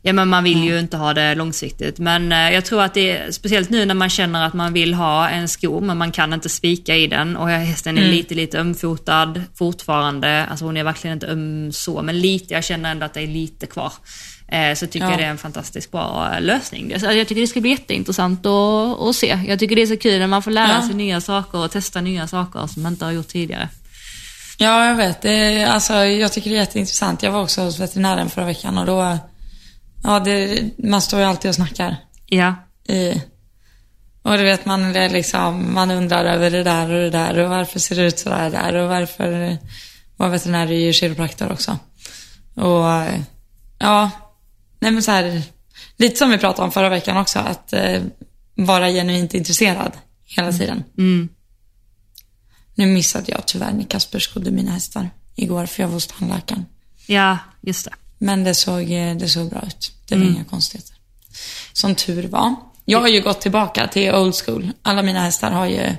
Ja, men man vill ju inte ha det långsiktigt. Men eh, jag tror att det är speciellt nu när man känner att man vill ha en sko, men man kan inte spika i den och hästen är lite, lite ömfotad fortfarande. Alltså hon är verkligen inte öm så, men lite, jag känner ändå att det är lite kvar. Eh, Så tycker Ja. jag det är en fantastiskt bra lösning. Alltså, Jag tycker det ska bli jätteintressant att, att se. Jag tycker det är så kul när man får lära Ja. sig nya saker och testa nya saker som man inte har gjort tidigare. Ja, jag vet. Det, alltså, jag tycker det är jätteintressant. Jag var också hos veterinären förra veckan och då, ja, det, man står ju alltid och snackar. Ja, i. Och du vet, man, liksom, man undrar över det där och det där och varför ser det ut så där, där och varför var veterinär är ju kiropraktor också. Och ja, nej men så här, lite som vi pratade om förra veckan också, att eh, vara genuint intresserad hela tiden. mm. Nu missade jag tyvärr när Kasper skodde mina hästar igår för jag var hos tandläkaren. ja just det. Men det såg, eh, det såg bra ut. Det var inga konstigheter. Som tur var. Jag har ju gått tillbaka till old school. Alla mina hästar har ju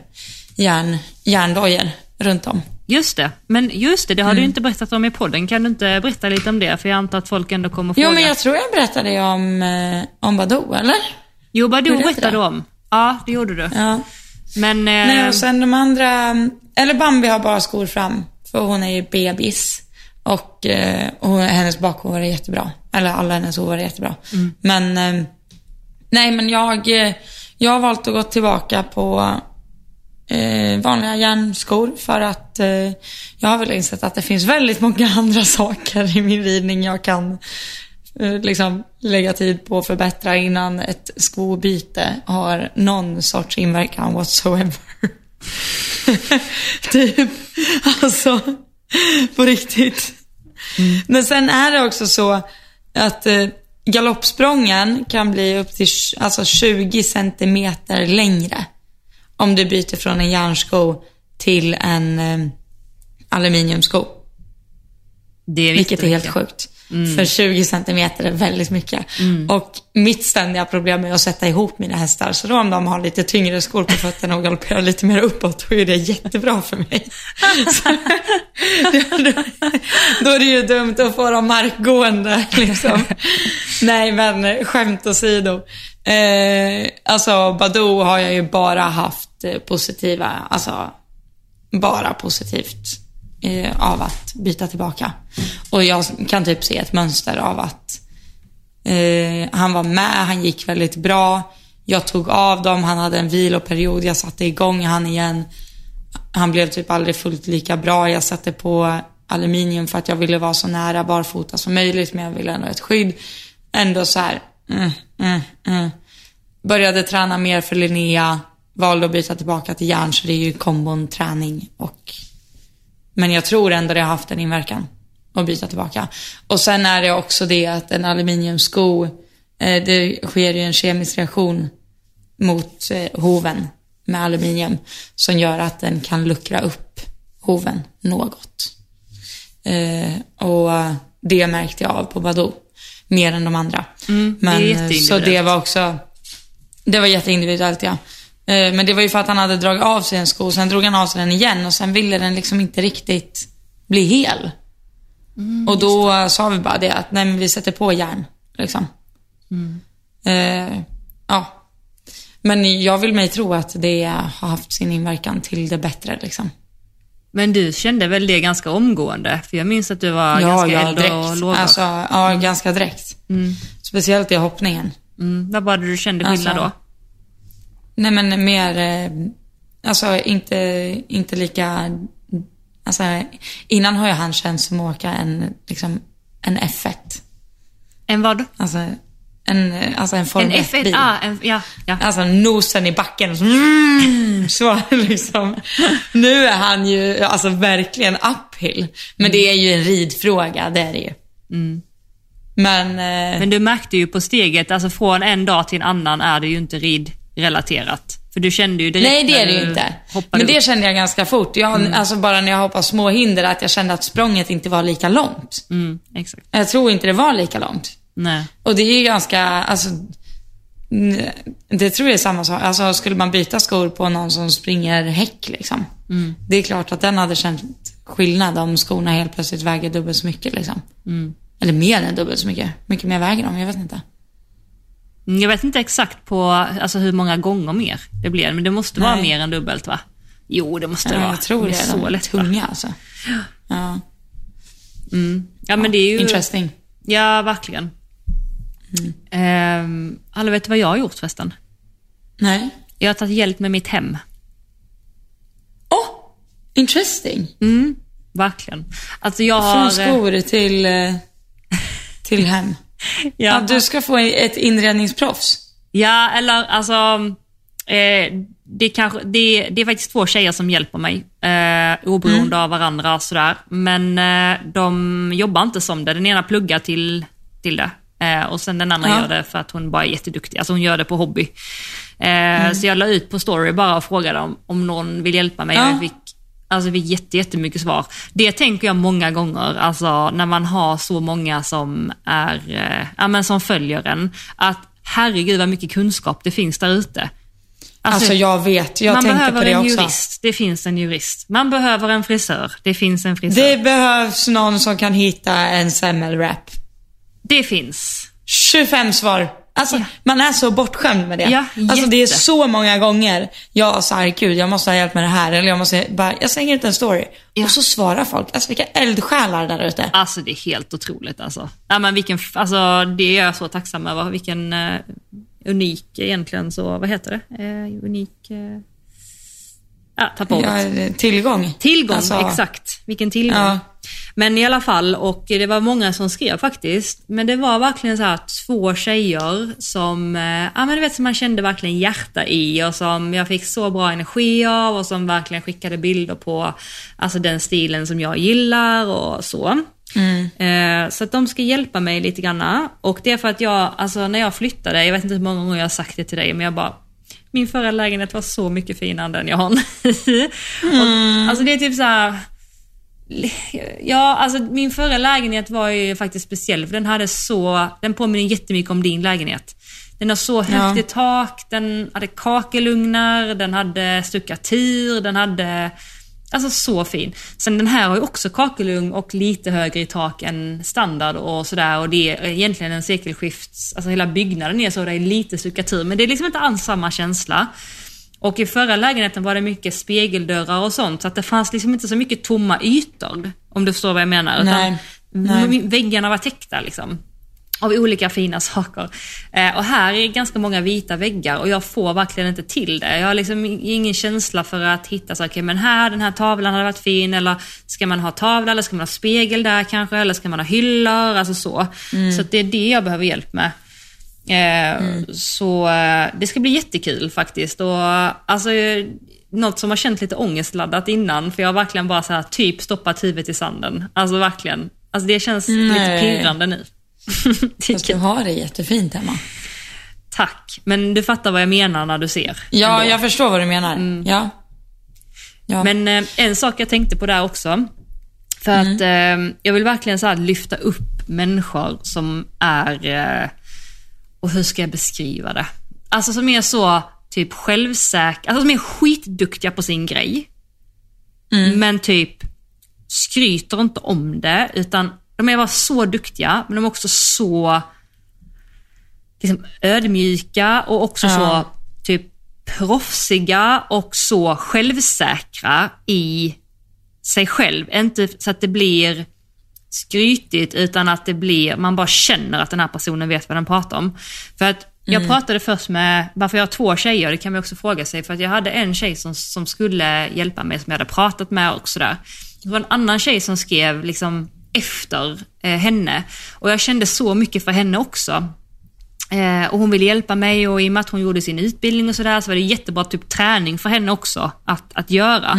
järn, järndojor runt om. Just det, men just det, det har du inte berättat om i podden. Kan du inte berätta lite om det? För jag antar att folk ändå kommer fråga. Jo, men jag tror jag berättade om, eh, om Badoo, eller? Jo, Badoo berättade du om. Ja, det gjorde du. Ja. Men... Eh, Nej, och sen de andra... Eller Bambi har bara skor fram, för hon är ju bebis. Och, eh, och hennes bakhår är jättebra. Eller alla hennes hår är jättebra. Men, eh, nej men jag, jag har valt att gå tillbaka på eh, vanliga järnskor för att eh, jag har väl insett att det finns väldigt många [LAUGHS] andra saker i min ridning jag kan eh, liksom lägga tid på att förbättra innan ett skobyte har någon sorts inverkan whatsoever. [LAUGHS] typ, alltså på riktigt. Men sen är det också så att eh, galoppsprången kan bli upp till alltså 20 centimeter längre om du byter från en järnsko till en eh, aluminiumsko. det är Vilket är helt sjukt. För 20 centimeter är väldigt mycket. Och mitt ständiga problem är att sätta ihop mina hästar. Så då om de har lite tyngre skor på fötterna och galopperar lite mer uppåt, då är det jättebra för mig. [LAUGHS] Så, [LAUGHS] då, är det ju dumt att få dem markgående. Liksom. Nej, men skämt åsido. Eh, alltså, Badoo har jag ju bara haft eh, positiva, alltså bara positivt eh, av att byta tillbaka. Och jag kan typ se ett mönster av att eh, han var med, han gick väldigt bra. Jag tog av dem, han hade en viloperiod, jag satte igång han igen. Han blev typ aldrig fullt lika bra. Jag satte på aluminium för att jag ville vara så nära barfota som möjligt, men jag ville ändå ha ett skydd. Ändå så här, mm, mm, mm. Började träna mer för Linnea, valde att byta tillbaka till järn, så det är ju kombon träning och... Men jag tror ändå det har haft en inverkan att byta tillbaka. Och sen är det också det att en aluminiumsko, eh, det sker ju en kemisk reaktion mot eh, hoven med aluminium som gör att den kan luckra upp hoven något. Eh, och det märkte jag av på Badoo. Mer än de andra. Mm, det Men, jätteindividuellt. så det var också, det var jätteindividuellt ja. Eh, Men det var ju för att han hade dragit av sig en sko, sen drog han av sig den igen och sen ville den liksom inte riktigt bli hel. och då sa vi bara det att nej men vi sätter på järn. Liksom. Eh, ja. Men jag vill mig tro att det har haft sin inverkan till det bättre liksom. Men du kände väl det ganska omgående? För jag minns att du var ganska äldre och direkt. låg. Alltså, ja, ganska direkt. Speciellt i hoppningen. mm. Vad var det du kände skillnad Alltså, Nej men mer, eh, alltså inte, inte lika, alltså innan har ju han känts som att åka en, liksom, en F1. då? En vad? Alltså en, alltså en En Formel F1? 1-bil. Ah, en, ja, ja. Alltså nosen i backen och så, mm, [LAUGHS] så liksom. Nu är han ju alltså verkligen uphill. Men det är ju en ridfråga, det är det ju. Men, eh, Men du märkte ju på steget, alltså från en dag till en annan är det ju inte ridrelaterat. För du kände ju direkt Nej, det är det ju inte. Men det upp. kände jag ganska fort. Jag, Alltså bara när jag hoppade små hinder, att jag kände att språnget inte var lika långt. Mm, exakt. Jag tror inte det var lika långt. Nej. Och det är ju ganska, alltså, Mm, Det tror jag är samma sak. Alltså skulle man byta skor på någon som springer häck liksom. Det är klart att den hade känt skillnad om skorna helt plötsligt väger dubbelt så mycket liksom. Eller mer än dubbelt så mycket. Mycket mer väger de, jag vet inte. Mm, Jag vet inte exakt på alltså, hur många gånger mer det blir, men det måste vara Nej. mer än dubbelt va? Jo, det måste det Ja, vara. jag tror De det. är så de är lätta. tunga alltså. Ja, Ja, men det är ju... interesting. Ja, verkligen. Mm. Ehm, alla vet vad jag har gjort förresten? Nej. Jag har tagit hjälp med mitt hem. Oh, interesting. Mm, verkligen. Alltså jag har... Från skor till, eh, till hem. Ja, du ska få ett inredningsproffs. Ja, eller alltså... Eh, det, är kanske, det, det är faktiskt två tjejer som hjälper mig, eh, oberoende av varandra. Sådär. Men eh, de jobbar inte som det. Den ena pluggar till, till det. Eh, och sen den andra Ja. gör det för att hon bara är jätteduktig. Alltså hon gör det på hobby. Eh, Så jag la ut på story bara och frågade om, om någon vill hjälpa mig. Ja. Fick, alltså jag fick jätte, jättemycket svar. Det tänker jag många gånger, alltså när man har så många som, är, eh, ja, men som följer en. Att herregud vad mycket kunskap det finns där ute. Alltså, jag vet, jag man tänkte behöver på det en också. jurist, det finns en jurist. Man behöver en frisör, det finns en frisör. Det Det, behövs någon som kan hitta en semmelwrap. finns. 25 svar. Alltså, Ja. man är så bortskämd med det. Ja, alltså det är så många gånger jag sa, gud jag måste ha hjälp med det här. Eller jag måste bara, jag slänger ut en story. Ja. Och så svarar folk. Alltså vilka eldsjälar där ute. Alltså det är helt otroligt alltså. Ja, men vilken, alltså det är jag så tacksam över. Vilken eh, unik egentligen så, vad heter det? Eh, unik... Uh, ja, tappa ordet. Ja, tillgång. Tillgång, Alltså, exakt. Vilken tillgång. Men i alla fall, och det var många som skrev faktiskt, men det var verkligen så här två tjejer som, eh, ja men du vet som man kände verkligen hjärta i och som jag fick så bra energi av och som verkligen skickade bilder på alltså den stilen som jag gillar och så. Eh, så att de ska hjälpa mig lite grann. Och det är för att jag, alltså när jag flyttade, jag vet inte hur många gånger jag har sagt det till dig, men jag bara, min förra lägenhet var så mycket finare än den jag har nu. [LAUGHS] och, alltså det är typ så här. [LAUGHS] Ja, alltså min förra lägenhet var ju faktiskt speciell för den hade så, den påminner jättemycket om din lägenhet. Den har så högt Ja. i tak, den hade kakelugnar, den hade stuckatur, den hade, alltså så fin. Sen den här har ju också kakelugn och lite högre i tak än standard och sådär och det är egentligen en sekelskifts, alltså hela byggnaden är så, det är lite stuckatur men det är liksom inte alls samma känsla. Och i förra lägenheten var det mycket spegeldörrar och sånt, så att det fanns liksom inte så mycket tomma ytor. Om du förstår vad jag menar. Utan Nej, nej. Väggarna var täckta liksom. Av olika fina [LAUGHS] saker. Eh, och här är ganska många vita väggar och jag får verkligen inte till det. Jag har liksom ingen känsla för att hitta så, okej men här, den här tavlan hade varit fin, eller ska man ha tavla, eller ska man ha spegel där kanske, eller ska man ha hyllor, alltså så. Så att det är det jag behöver hjälp med. Eh, Så eh, det ska bli jättekul faktiskt. Och, alltså, något som har känt lite ångestladdat innan, för jag har verkligen bara så här, typ stoppat huvudet i sanden. Alltså verkligen. Alltså det känns lite Nej. pirrande nu. [LAUGHS] Fast du har det jättefint hemma. Tack, men du fattar vad jag menar när du ser. Ja, ändå. jag förstår vad du menar. Ja. ja. Men eh, en sak jag tänkte på där också. För att eh, jag vill verkligen så här lyfta upp människor som är, eh, och hur ska jag beskriva det? Alltså som är så typ självsäkra, alltså som är skitduktiga på sin grej. Men typ skryter inte om det, utan de är bara så duktiga, men de är också så liksom, ödmjuka och också Ja. så typ proffsiga och så självsäkra i sig själv. Inte så att det blir skrytigt utan att det blir, man bara känner att den här personen vet vad den pratar om. För att jag pratade först med, varför jag har två tjejer, det kan man också fråga sig, för att jag hade en tjej som, som skulle hjälpa mig, som jag hade pratat med och sådär. Det var en annan tjej som skrev liksom efter eh, henne och jag kände så mycket för henne också. Eh, och hon ville hjälpa mig och i och med att hon gjorde sin utbildning och sådär så var det jättebra typ träning för henne också att, att göra.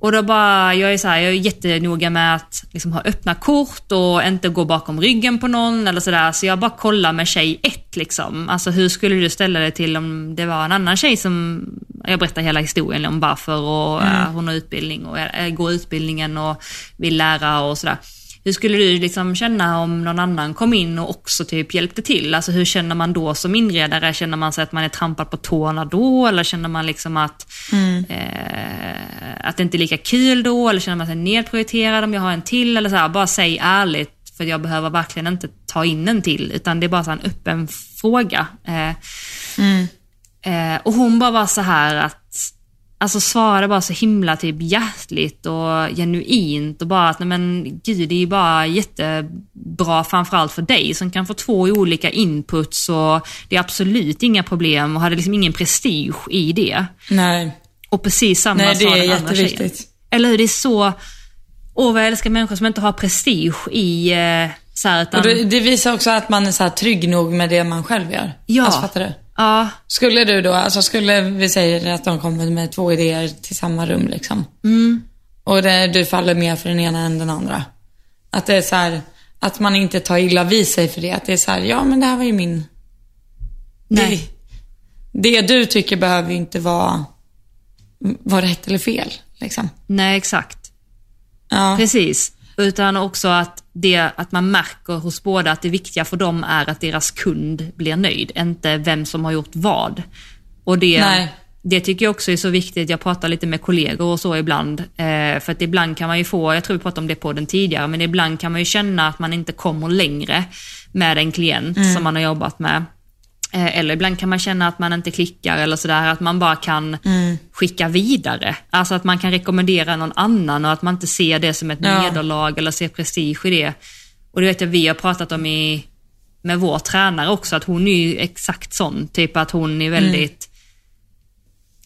Och då bara, jag är så här, jag är jättenoga med att liksom ha öppna kort och inte gå bakom ryggen på någon eller sådär. Så jag bara kollar med tjej ett liksom. Alltså hur skulle du ställa dig till om det var en annan tjej som, jag berättar hela historien om varför och eh, hon har utbildning och eh, går utbildningen och vill lära och sådär. Hur skulle du liksom känna om någon annan kom in och också typ hjälpte till? Alltså hur känner man då som inredare? Känner man sig att man är trampad på tårna då? Eller känner man liksom att, eh, att det inte är lika kul då? Eller känner man sig nedprioriterad om jag har en till? Eller så här, bara säg ärligt, för jag behöver verkligen inte ta in en till, utan det är bara så en öppen fråga. Eh, eh, och hon bara var så här att Alltså svarade bara så himla typ hjärtligt och genuint och bara att nej men gud det är ju bara jättebra framförallt för dig som kan få två olika inputs och det är absolut inga problem och hade liksom ingen prestige i det. Nej. Och precis samma Nej, sa den andra tjejen. Eller hur? Det är så... Åh, vad jag älskar människor som inte har prestige i... Eh, så här, utan, Och det, det visar också att man är så här trygg nog med det man själv gör. Ja. Alltså, fattar du? Ja, Skulle du då, alltså skulle vi säga att de kommer med två idéer till samma rum liksom. Mm. Och det, du faller mer för den ena än den andra. Att det är så här, att man inte tar illa vid sig för det. Att det är så här, ja men det här var ju min... Nej. Det, det du tycker behöver ju inte vara, vara rätt eller fel. Liksom. nej exakt. Ja. Precis. Utan också att, det, att man märker hos båda att det viktiga för dem är att deras kund blir nöjd, inte vem som har gjort vad. Och det, Nej. det tycker jag också är så viktigt. Jag pratar lite med kollegor och så ibland. Eh, för att ibland kan man ju få, jag tror vi pratade om det på den tidigare, men ibland kan man ju känna att man inte kommer längre med en klient som man har jobbat med. Eh, Eller ibland kan man känna att man inte klickar eller sådär, att man bara kan skicka vidare. Alltså att man kan rekommendera någon annan och att man inte ser det som ett Ja. nederlag eller ser prestige i det. Och det vet jag vi har pratat om i, med vår tränare också, att hon är ju exakt sån. Typ att hon är väldigt,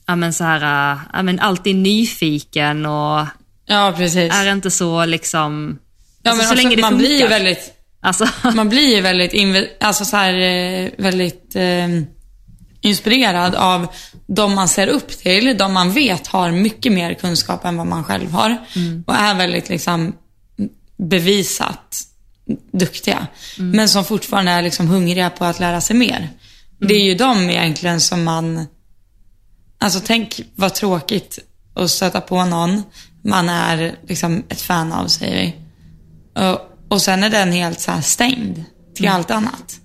ja men så här, ja men alltid nyfiken och ja, är inte så liksom, Ja, alltså, så också, länge det man funkar. blir väldigt, Alltså, [LAUGHS] man blir ju väldigt, alltså så här, eh, väldigt eh, inspirerad av de man ser upp till, de man vet har mycket mer kunskap än vad man själv har. Och är väldigt liksom bevisat duktiga. Men som fortfarande är liksom hungriga på att lära sig mer. Det är ju de egentligen som man... Alltså tänk vad tråkigt att stöta på någon man är liksom ett fan av, säger vi. Och, och sen är den helt så stängd till allt annat.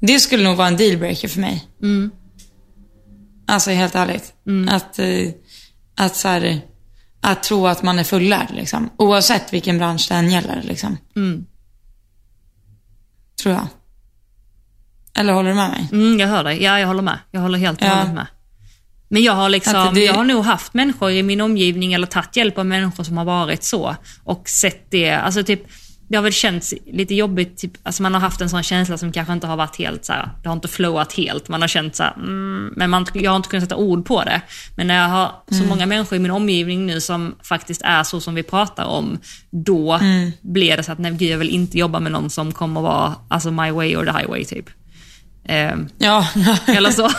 Det skulle nog vara en dealbreaker för mig. Alltså helt ärligt. Att, eh, att, så här, att tro att man är fullärd liksom. Oavsett vilken bransch det än gäller liksom. Tror jag. Eller håller du med mig? Mm, jag hör dig. Ja, jag håller med. Jag håller helt och Ja. hållet med. Men jag har, liksom, det- jag har nog haft människor i min omgivning eller tagit hjälp av människor som har varit så och sett det. Alltså typ, det har väl känts lite jobbigt, typ, alltså man har haft en sån känsla som kanske inte har varit helt så här, det har inte flowat helt. Man har känt så här, mm, men man, jag har inte kunnat sätta ord på det. Men när jag har så många människor i min omgivning nu som faktiskt är så som vi pratar om, då blir det så att nej gud, jag vill inte jobba med någon som kommer vara alltså my way or the highway typ. Ehm, Ja. [LAUGHS] eller så.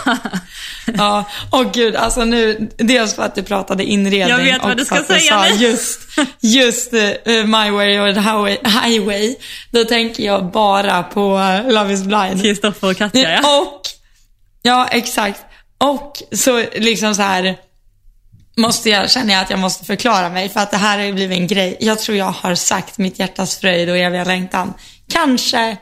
ja, åh gud, alltså nu, dels för att du pratade inredning Jag vet vad och du ska för att du säga sa nu. just, just uh, My Way or the highway, highway. Då tänker jag bara på uh, Love is blind. Kristoffer och Katja ja. Och, ja exakt. Och så liksom så här måste jag, känner jag att jag måste förklara mig för att det här har ju blivit en grej. Jag tror jag har sagt mitt hjärtas fröjd och eviga längtan. Kanske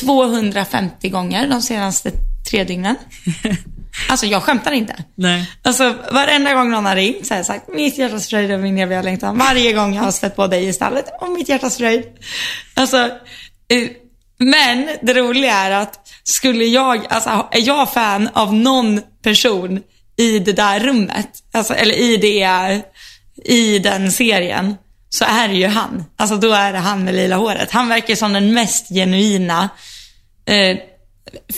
250 gånger de senaste tre dygnen. [LAUGHS] Alltså jag skämtar inte. Nej. Alltså varenda gång någon har ringt så har jag sagt mitt hjärtas fröjd och min eviga längtan. Varje gång jag har stött på dig i stallet. Och mitt hjärtas fröjd. Alltså, eh, men det roliga är att skulle jag, alltså är jag fan av någon person i det där rummet, alltså, eller i det, i den serien, så är det ju han. Alltså då är det han med lila håret. Han verkar som den mest genuina, eh,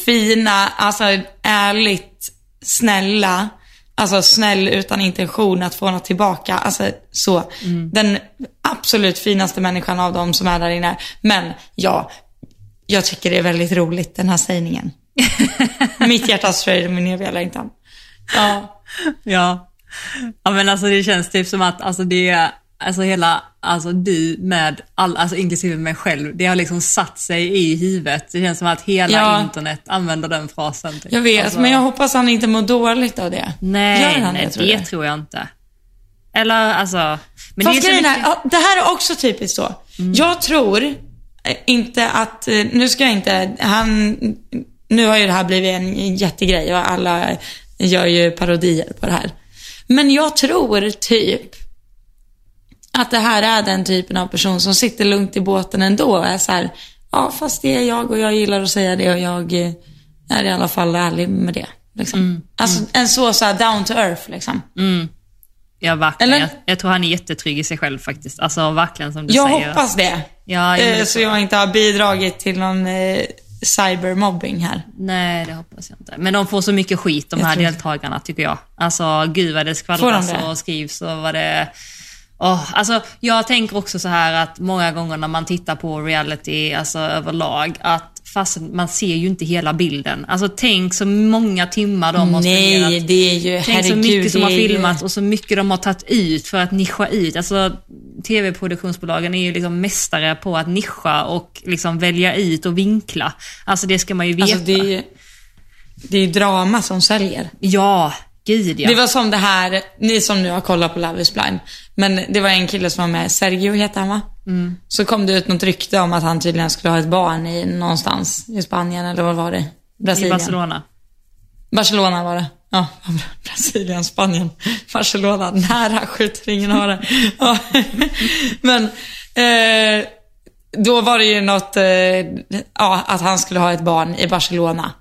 fina, alltså ärligt snälla, alltså snäll utan intention att få något tillbaka. Alltså så. Den absolut finaste människan av dem som är där inne. Men ja, jag tycker det är väldigt roligt den här sägningen. [LAUGHS] Mitt hjärtas fröjd och min eviga längtan. Ja. Ja. ja, men alltså det känns typ som att alltså det är, alltså hela, alltså du med all, alltså inklusive mig själv, det har liksom satt sig i huvudet. Det känns som att hela Ja. internet använder den frasen. Typ. Jag vet, Alltså, men jag hoppas han inte mår dåligt av det. Nej, Gör han nej det, tror det tror jag inte. Eller alltså... Men Fast det är mycket... Mm. ja, det här är också typiskt så. Jag tror eh, inte att, eh, nu ska jag inte, han, nu har ju det här blivit en jättegrej och alla gör ju parodier på det här. Men jag tror typ att det här är den typen av person som sitter lugnt i båten ändå och är så här, ja fast det är jag och jag gillar att säga det och jag eh, är i alla fall ärlig med det. Liksom. Mm. Alltså en så, så här down to earth liksom. Ja, verkligen. Eller? Jag, jag tror han är jättetrygg i sig själv faktiskt. Alltså verkligen som du Jag säger. hoppas det. Ja, jag Eh, så jag inte har bidragit till någon eh, cybermobbing här. Nej, det hoppas jag inte. Men de får så mycket skit, de Jag här deltagarna, tycker jag. Alltså, gud vad det de skvallras det? och skrivs och vad det... Åh, alltså, jag tänker också så här att många gånger när man tittar på reality, alltså överlag, att fast man ser ju inte hela bilden. Alltså tänk så många timmar de har Nej, spenderat. det är ju, Tänk herregud. så mycket som har filmats och så mycket de har tagit ut för att nischa ut. Alltså tv-produktionsbolagen är ju liksom mästare på att nischa och liksom välja ut och vinkla. Alltså det ska man ju veta. Alltså det är ju, det är ju drama som säljer. Ja, gud ja. Det var som det här, ni som nu har kollat på Love is blind. Men det var en kille som var med, Sergio heter han va? Mm. Så kom det ut något rykte om att han tydligen skulle ha ett barn i någonstans i Spanien eller vad var det? I Brasilien. Barcelona. Barcelona var det. Ja, [LAUGHS] Brasilien, Spanien, Barcelona. Nära skjuter ingen hare. [LAUGHS] Ja. Men eh, då var det ju något, eh, ja, att han skulle ha ett barn i Barcelona.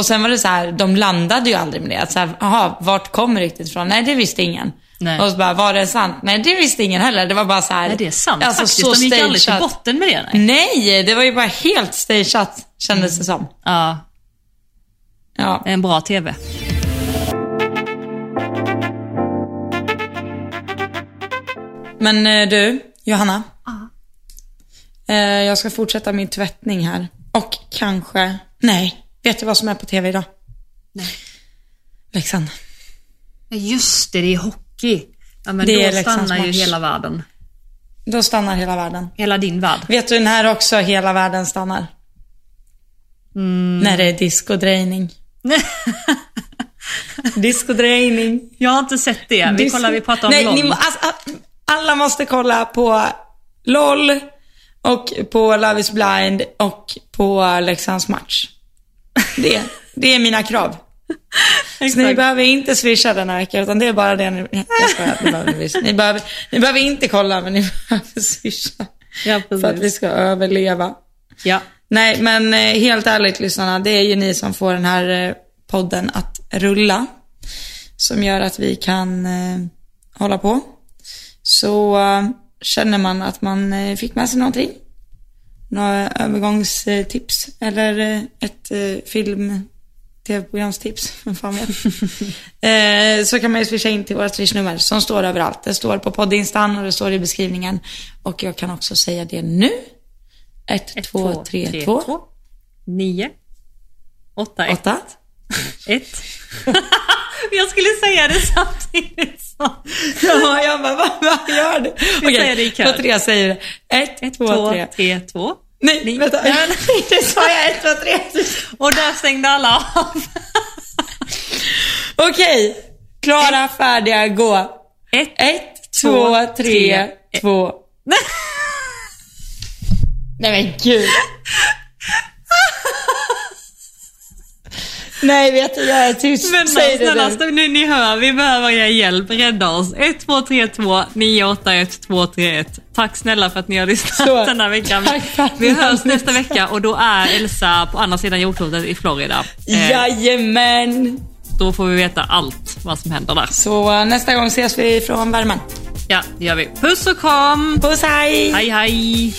Och sen var det så här, de landade ju aldrig med det. Att så här, aha, vart kom ryktet ifrån? Nej, det visste ingen. Nej. Och så bara, var det sant? Nej, det visste ingen heller. Det var bara så här. Nej, det är sant alltså, faktiskt. så De gick aldrig till stageat. botten med det. Nej. Nej, det var ju bara helt stageat, kändes det som. Ja, Ja. en bra TV. Men eh, du, Johanna. Eh, jag ska fortsätta min tvättning här. Och kanske, nej, vet du vad som är på tv idag? Nej. Leksand. Just det, det är hockey. Ja, men Det då är Leksands stannar ju match. hela världen. Då stannar hela världen. Hela din värld. Vet du när också hela världen stannar? När det är diskodrejning. [LAUGHS] diskodrejning. Jag har inte sett det. Vi Disco- kollar, vi pratar om Nej, LOL. ni alltså, a- alla måste kolla på LOL och på Love is blind och på Leksands match. Det, det är mina krav. Så ni behöver inte swisha den här veckan, utan det är bara det ni... Jag skojar, ni behöver, ni, behöver, ni behöver inte kolla, men ni [LAUGHS] behöver swisha. Ja, För att vi ska överleva. Ja. Nej, men eh, helt ärligt lyssnarna, det är ju ni som får den här eh, podden att rulla. Som gör att vi kan eh, hålla på. Så känner man att man fick med sig någonting, några övergångstips eller eh, ett eh, film tv-programstips, [LAUGHS] vem fan vet. [LAUGHS] eh, så kan man ju swisha in till vårt swishnummer som står överallt. Det står på poddinstan och det står i beskrivningen. Och jag kan också säga det nu. 1, 2, 3, 2, 9, 8, 1, 8. 1. [LAUGHS] Jag skulle säga det samtidigt som... Ja, jag bara, vad, vad gör du? Okej, säger det i kör. på tre säger det. 1, 1, 2, 2, 3. 3, 2. Nej, Ni- vänta. [LAUGHS] Nej, men- Det sa jag 1, 2, 3. Och där stängde alla av. [LAUGHS] Okej, klara, färdiga, gå. 1, 1, 2, 3, 2. Nej men gud. Nej, vet du, jag är tyst. Men Säg det snälla, stå- nu ni hör, vi behöver er hjälp. Rädda oss. 1, 2, 3, 2, 9, 8, 1, 2, 3, 1. Tack snälla för att ni har lyssnat Så. den här veckan. Tack Vi hörs nästa vecka och då är Elsa på andra sidan jordklotet i Florida. Eh, Jajamän. Då får vi veta allt vad som händer där. Så eh, nästa gång ses vi från värmen. Ja, det gör vi. Puss och kram! Puss hej! Hej hej!